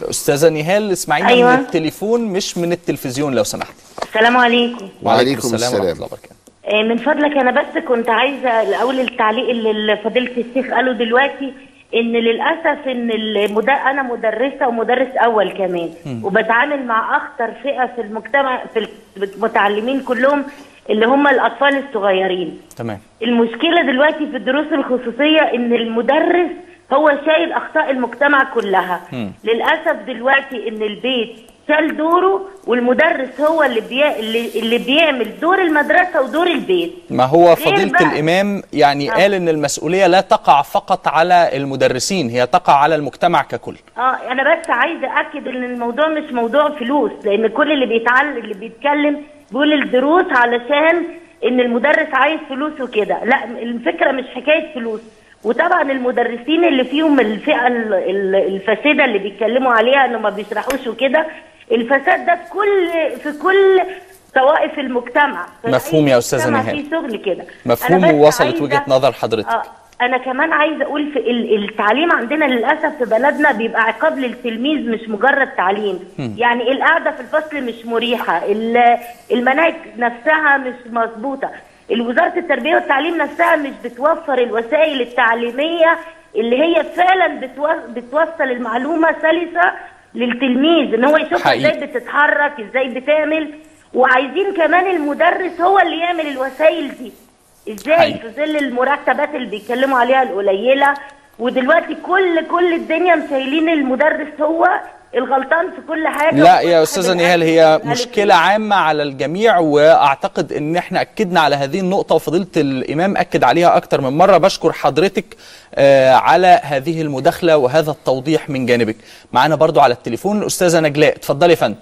أستاذة نهال اسمعينا أيوة. من التليفون مش من التلفزيون لو سمحت السلام عليكم وعليكم ورحمة السلام. الله وبركاته آه، من فضلك أنا بس كنت عايزة الأول التعليق اللي فضيله الشيخ قاله دلوقتي إن للأسف إن المد... أنا مدرسة ومدرس أول كمان. وبتعامل مع أخطر فئة في المجتمع في المتعلمين كلهم اللي هم الأطفال الصغيرين تمام المشكلة دلوقتي في الدروس الخصوصية إن المدرس هو شايل أخطاء المجتمع كلها. مم. للأسف دلوقتي إن البيت شال دوره والمدرس هو اللي بي... اللي, اللي بيعمل دور المدرسة ودور البيت. ما هو بقى- الإمام يعني آه. قال إن المسؤولية لا تقع فقط على المدرسين هي تقع على المجتمع ككل. آه أنا بس عايزة أكد إن الموضوع مش موضوع فلوس لأن كل اللي بيتعلم اللي بيتكلم بيقول الدروس علشان إن المدرس عايز فلوس وكده. لا الفكرة مش حكاية فلوس. وطبعا المدرسين اللي فيهم الفئة ال- ال- الفاسدة اللي بيتكلموا عليها إنه ما بيشرحوش وكده الفساد ده في كل في كل طوائف المجتمع. مفهوم يا مجتمع نهال. في شغل كده. مفهوم ووصلت وجهة نظر حضرتك. آه أنا كمان عايزة أقول في ال- التعليم عندنا للأسف في بلدنا بيبقى عقاب للتلميذ مش مجرد تعليم. مم. يعني القعدة في الفصل مش مريحة ال- المناهج نفسها مش مظبوطة. الوزارة التربية والتعليم نفسها مش بتوفر الوسائل التعليمية اللي هي فعلا بتو- بتوصل المعلومة سلسة للتلميذ إن هو يشوف. إزاي بتتحرك إزاي بتعمل وعايزين كمان المدرس هو اللي يعمل الوسائل دي إزاي حقيقي. في ظل المرتبات اللي بيتكلموا عليها القليلة ودلوقتي كل كل الدنيا مسايلين المدرس هو الغلطان في كل حاجة لا يا أستاذة نهال هي والألف. مشكلة عامة على الجميع وأعتقد إن إحنا أكدنا على هذه النقطة وفضيلة الإمام أكد عليها أكتر من مرة. بشكر حضرتك آه، على هذه المداخلة وهذا التوضيح من جانبك. معانا برضو على التليفون الأستاذة نجلاء. اتفضلي يا فندم.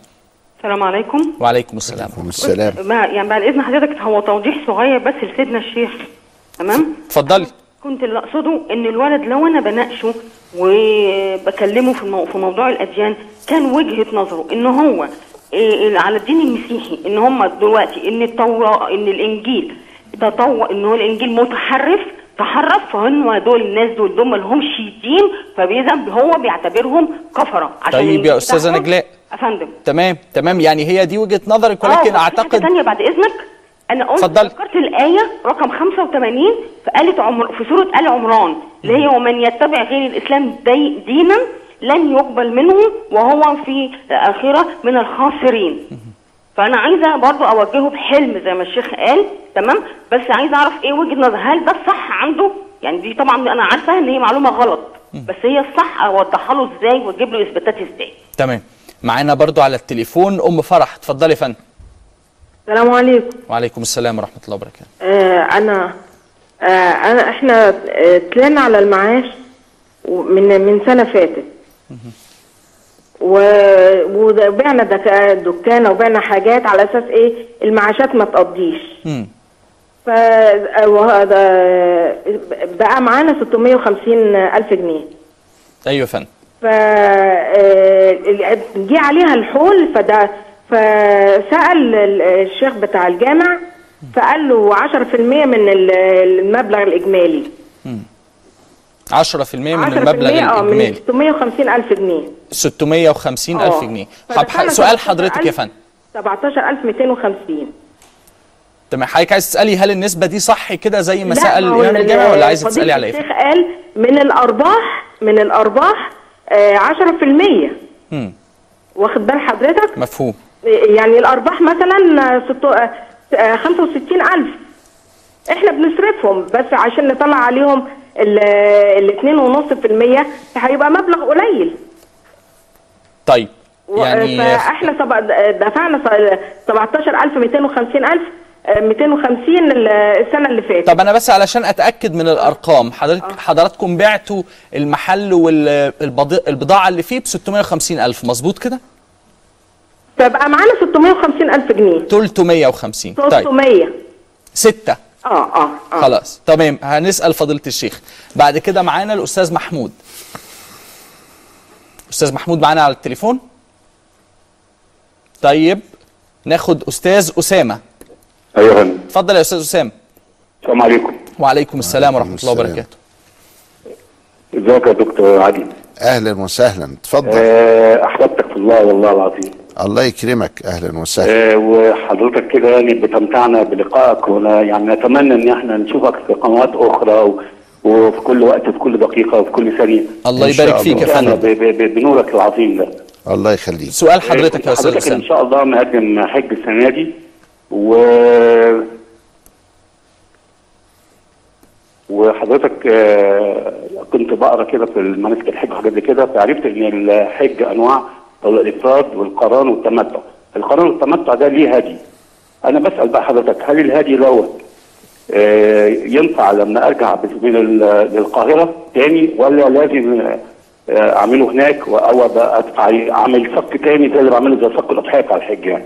السلام عليكم. وعليكم السلام. السلام. ما- يعني بعد إذن حضرتك هو توضيح صغير بس لسيدنا الشيخ. تمام؟ اتفضلي. كنت اللي أقصده إن الولد لو أنا بناقشه وبكلمه في. في موضوع الأديان كان وجهة نظره إن هو إيه على الدين المسيحي إن هم دلوقتي إن التوراه إن الإنجيل تطور إن هو الإنجيل متحرف تحرف فهم دول الناس دول دول ما لهمش دين فاذا هو بيعتبرهم كفرة عشان طيب يا أستاذة نجلاء. أفندم. تمام تمام يعني هي دي وجهة نظرك ولكن آه، أعتقد تانية بعد إذنك؟ أنا قلت اتفضلي. ذكرت الآية رقم 85 في آية عمر في سورة آل عمران اللي هي ومن يتبع غير الإسلام دي دينا لن يقبل منه وهو في الآخرة من الخاسرين. فأنا عايزة برضو أوجهه بحلم زي ما الشيخ قال تمام؟ بس عايزة أعرف إيه وجهة نظر هل ده الصح عنده؟ يعني دي طبعا أنا عارفة إن هي معلومة غلط بس هي الصح أوضحها له إزاي وأجيب له إثباتات إزاي؟ تمام. معانا برضو على التليفون أم فرح اتفضلي يا فندم. السلام عليكم. وعليكم السلام ورحمة الله وبركاته. آه أنا آه أنا إحنا آه، طلعنا على المعاش من من سنة فاتت. وبعنا دكا- دكانة وبعنا حاجات على أساس إيه؟ المعاشات ما تقضيش. ف وهذا بقى معانا 650 ألف جنيه. أيوه فندم. ف آه، جه عليها الحول فده فسأل ال- الشيخ بتاع الجامع فقال له 10% من ال- المبلغ الإجمالي. 10% من 10% المبلغ من الإجمالي. 650 ألف جنيه. 650 ألف آه. جنيه. طب سؤال 17,000 حضرتك يا فندم. 17250 تمام. حضرتك عايز تسألي هل النسبة دي صح كده زي ما سأل ما هو الامام ال- الجامعي ولا عايزه فضيلة تسالي على إيه؟ الشيخ قال من الأرباح من الأرباح آه 10% مم. واخد بال حضرتك؟ مفهوم. يعني الأرباح مثلا ستو... آه، 65000 إحنا بنصرفهم بس عشان نطلع عليهم ال 2.5% هيبقى مبلغ قليل. طيب يعني فإحنا. دفعنا س- 17000 250000 آه، 250 ال- السنة اللي فاتت. طب أنا بس علشان أتأكد من الأرقام حضرتك حضراتكم بعتوا المحل والبضاعه اللي فيه ب 650 ألف مظبوط كده؟ فبقى معانا 650000 جنيه. 350 طيب. 300 ستة. آه آه آه. خلاص. تمام. هنسأل فضيلة الشيخ. بعد كده معانا الأستاذ محمود. أستاذ محمود معانا على التليفون؟ طيب. ناخد أستاذ أسامة. أيوه. يا فندم اتفضل يا أستاذ أسامة. السلام عليكم. وعليكم السلام ورحمة الله وبركاته. ازيك يا دكتور علي؟ أهلا وسهلا. اتفضل. آه، أحببتك في الله والله العظيم. الله يكرمك أهلا وسهلا. آه، وحضرتك كده يعني بتمتعنا بلقائك ولا يعني نتمنى إن إحنا نشوفك في قنوات أخرى و... وفي كل وقت في كل دقيقة وفي كل ثانية. الله يبارك فيك يا. فندم. ب... ب... ب... بنورك العظيم ده. الله يخليك. سؤال حضرتك يا أستاذ حضرتك إن شاء الله مقدم حج السنة دي. و وحضرتك آه، كنت بقرأ كده في مناسك الحج وحاجات كده فعرفت إن الحج أنواع الافراد والقران والتمتع. القران والتمتع ده ليه هدي؟ أنا بسأل بقى حضرتك هل الهدي دوت آه، ينفع لما أرجع من ال- للقاهرة تاني ولا لازم آه، أعمله هناك أو أعمل صك تاني زي اللي بعمله زي صك الأضحية بتاع الحج يعني؟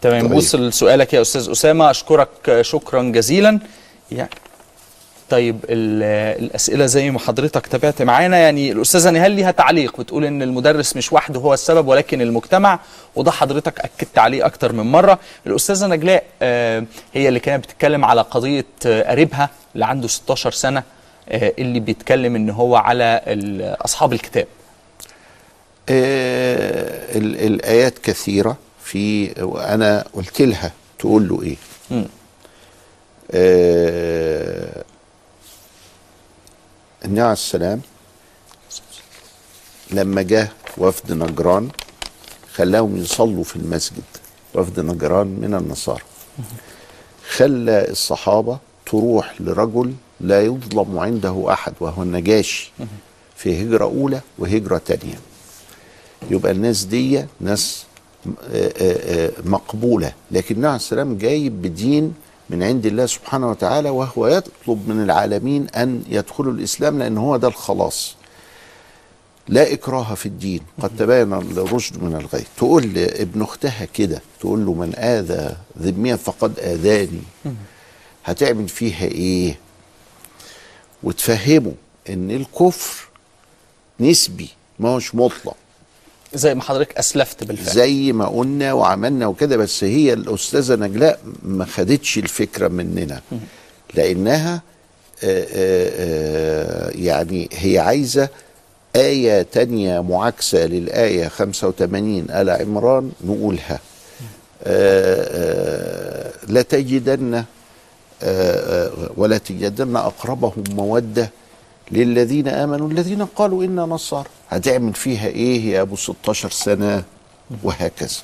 تمام وصل سؤالك يا أستاذ أسامة. أشكرك شكرا جزيلا. يعني طيب ال- الأسئلة زي ما حضرتك تابعت معانا يعني الأستاذة نهال ليها تعليق بتقول إن المدرس مش وحده هو السبب ولكن المجتمع وده حضرتك أكدت عليه أكتر من مرة. الأستاذة نجلاء آه، هي اللي كانت بتتكلم على قضية آه، قريبها اللي عنده 16 سنة آه، اللي بيتكلم إن هو على أصحاب الكتاب. آه ال- الآيات كثيرة في وأنا قلت لها تقول له مم. آه النبي عليه السلام لما جه وفد نجران خلاهم يصلوا في المسجد وفد نجران من النصارى. خلى الصحابة تروح لرجل لا يظلم عنده أحد وهو النجاشي في هجرة أولى وهجرة تانية. يبقى الناس دي ناس آه، آه، آه، مقبولة. لكن النبي عليه السلام جايب بدين من عند الله سبحانه وتعالى وهو يطلب من العالمين أن يدخلوا الإسلام لأن هو ده الخلاص. لا إكراه في الدين. قد تبين الرشد من الغي. تقول لابن أختها كده تقول له من آذى ذميا فقد آذاني هتعمل فيها إيه؟ وتفهمه إن الكفر نسبي ما هوش مطلق. زي ما حضرتك أسلفت بالفعل. زي ما قلنا وعملنا وكده بس هي الأستاذة نجلاء ما خدتش الفكرة مننا لأنها آه، آه، آه، يعني هي عايزة آية تانية معاكسة للآية 85 آل عمران نقولها. لتجدن آه، آه، ولا تجدن أقربهم مودة للذين آمنوا الذين قالوا إنا نصارى. هتعمل فيها إيه يا أبو 16 سنة؟ وهكذا.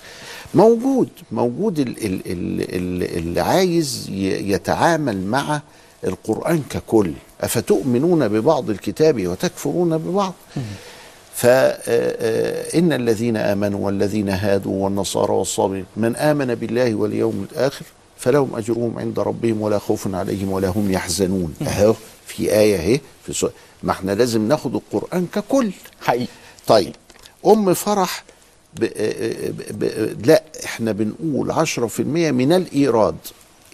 موجود موجود ال- ال- ال- ال- اللي عايز يتعامل مع القرآن ككل. أفتؤمنون ببعض الكتاب وتكفرون ببعض؟ فإن الذين آمنوا والذين هادوا والنصارى والصابرين من آمن بالله واليوم الآخر فلهم أجرهم عند ربهم ولا خوف عليهم ولا هم يحزنون. أهو. في آية اهي في سورة ما إحنا لازم ناخد القرآن ككل. حقيقي. طيب أم فرح ب... ب... ب... لا إحنا بنقول 10% من الإيراد.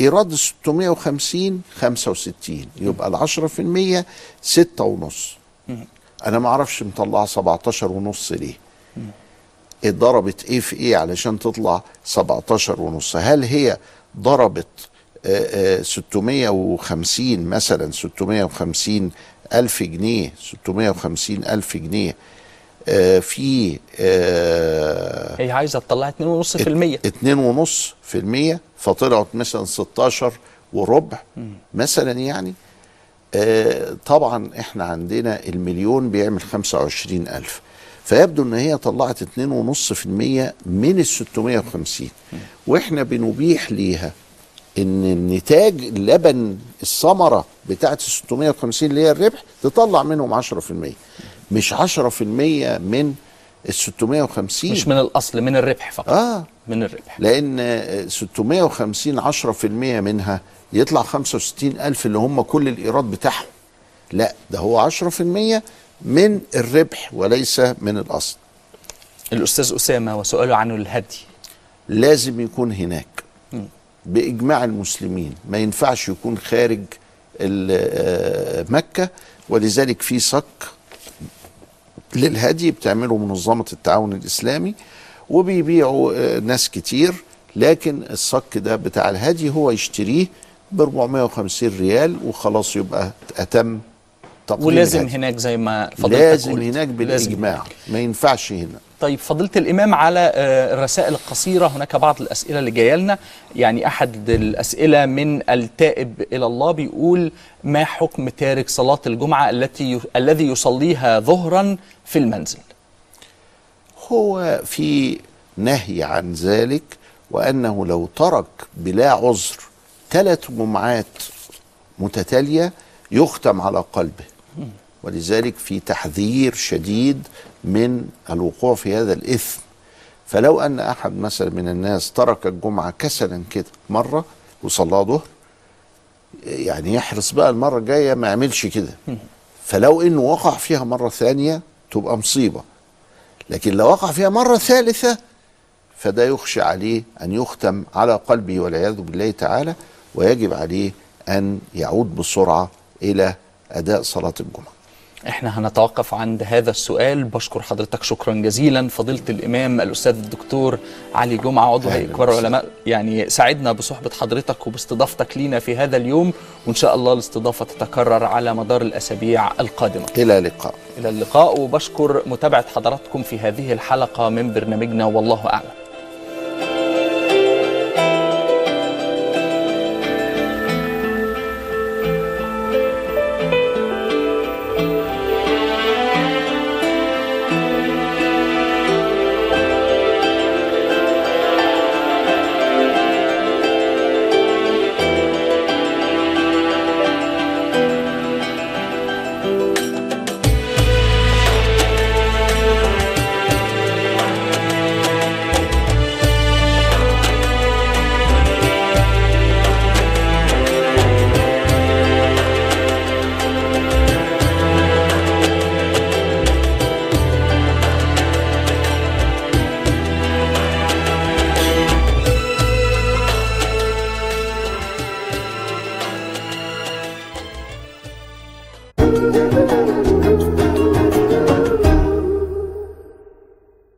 إيراد 650 65 يبقى ال 10% 6 ونص. أنا ما أعرفش مطلعه 17 ونص ليه. اتضربت إيه في إيه علشان تطلع 17 ونص. هل هي ضربت آه، آه، 650 مثلا 650 ألف جنيه 650 ألف جنيه. آه، في آه، هي عايزة تطلع 2.5% اتنين ونص في المية فطلعت مثلا 16 وربع مثلا يعني. آه طبعا إحنا عندنا المليون بيعمل 25 ألف. فيبدو إن هي طلعت اتنين ونص في المية من ال 650 وإحنا بنبيح ليها. إن النتاج اللبن الثمرة بتاعت ال 650 اللي هي الربح تطلع منهم 10% مش 10% من ال 650 مش من الأصل من الربح فقط. آه. من الربح. لأن آه، 650 10% منها يطلع 65 ألف اللي هم كل الإيراد بتاعهم. لا ده هو 10% من الربح وليس من الأصل. الأستاذ أسامة وسؤاله عن الهدي. لازم يكون هناك. بإجماع المسلمين. ما ينفعش يكون خارج آه، مكة ولذلك في صك للهدي بتعمله منظمة التعاون الإسلامي وبيبيعوا آه، ناس كتير. لكن الصك ده بتاع الهدي هو يشتريه ب 450 ريال وخلاص يبقى أتم تقديم ولازم الهدي. هناك زي ما فضلتك لازم قلت. هناك بالإجماع. ما ينفعش هنا. طيب فضيلة الإمام على آه، الرسائل القصيرة. هناك بعض الأسئلة اللي جاية لنا. يعني أحد الأسئلة من التائب إلى الله بيقول ما حكم تارك صلاة الجمعة التي. الذي يصليها ظهرا في المنزل؟ هو في نهي عن ذلك وأنه لو ترك بلا عذر ثلاث جمعات متتالية يختم على قلبه. ولذلك في تحذير شديد من الوقوع في هذا الإثم. فلو أن أحد مثلا من الناس ترك الجمعة كسلا كده مرة وصلى ظهر يعني يحرص بقى المرة الجاية ما يعملش كده. فلو إنه وقع فيها مرة ثانية تبقى مصيبة. لكن لو وقع فيها مرة ثالثة فده يخشى عليه أن يختم على قلبه والعياذ بالله تعالى ويجب عليه أن يعود بسرعة إلى أداء صلاة الجمعة. إحنا هنتوقف عند هذا السؤال. بشكر حضرتك شكرا جزيلا. فضيلة الإمام الأستاذ الدكتور علي جمعة عضو هيئة كبار العلماء. يعني سعدنا بصحبة حضرتك وباستضافتك لينا في هذا اليوم. وإن شاء الله الاستضافة تتكرر على مدار الأسابيع القادمة. إلى اللقاء. إلى اللقاء. وبشكر متابعة حضراتكم في هذه الحلقة من برنامجنا والله أعلم.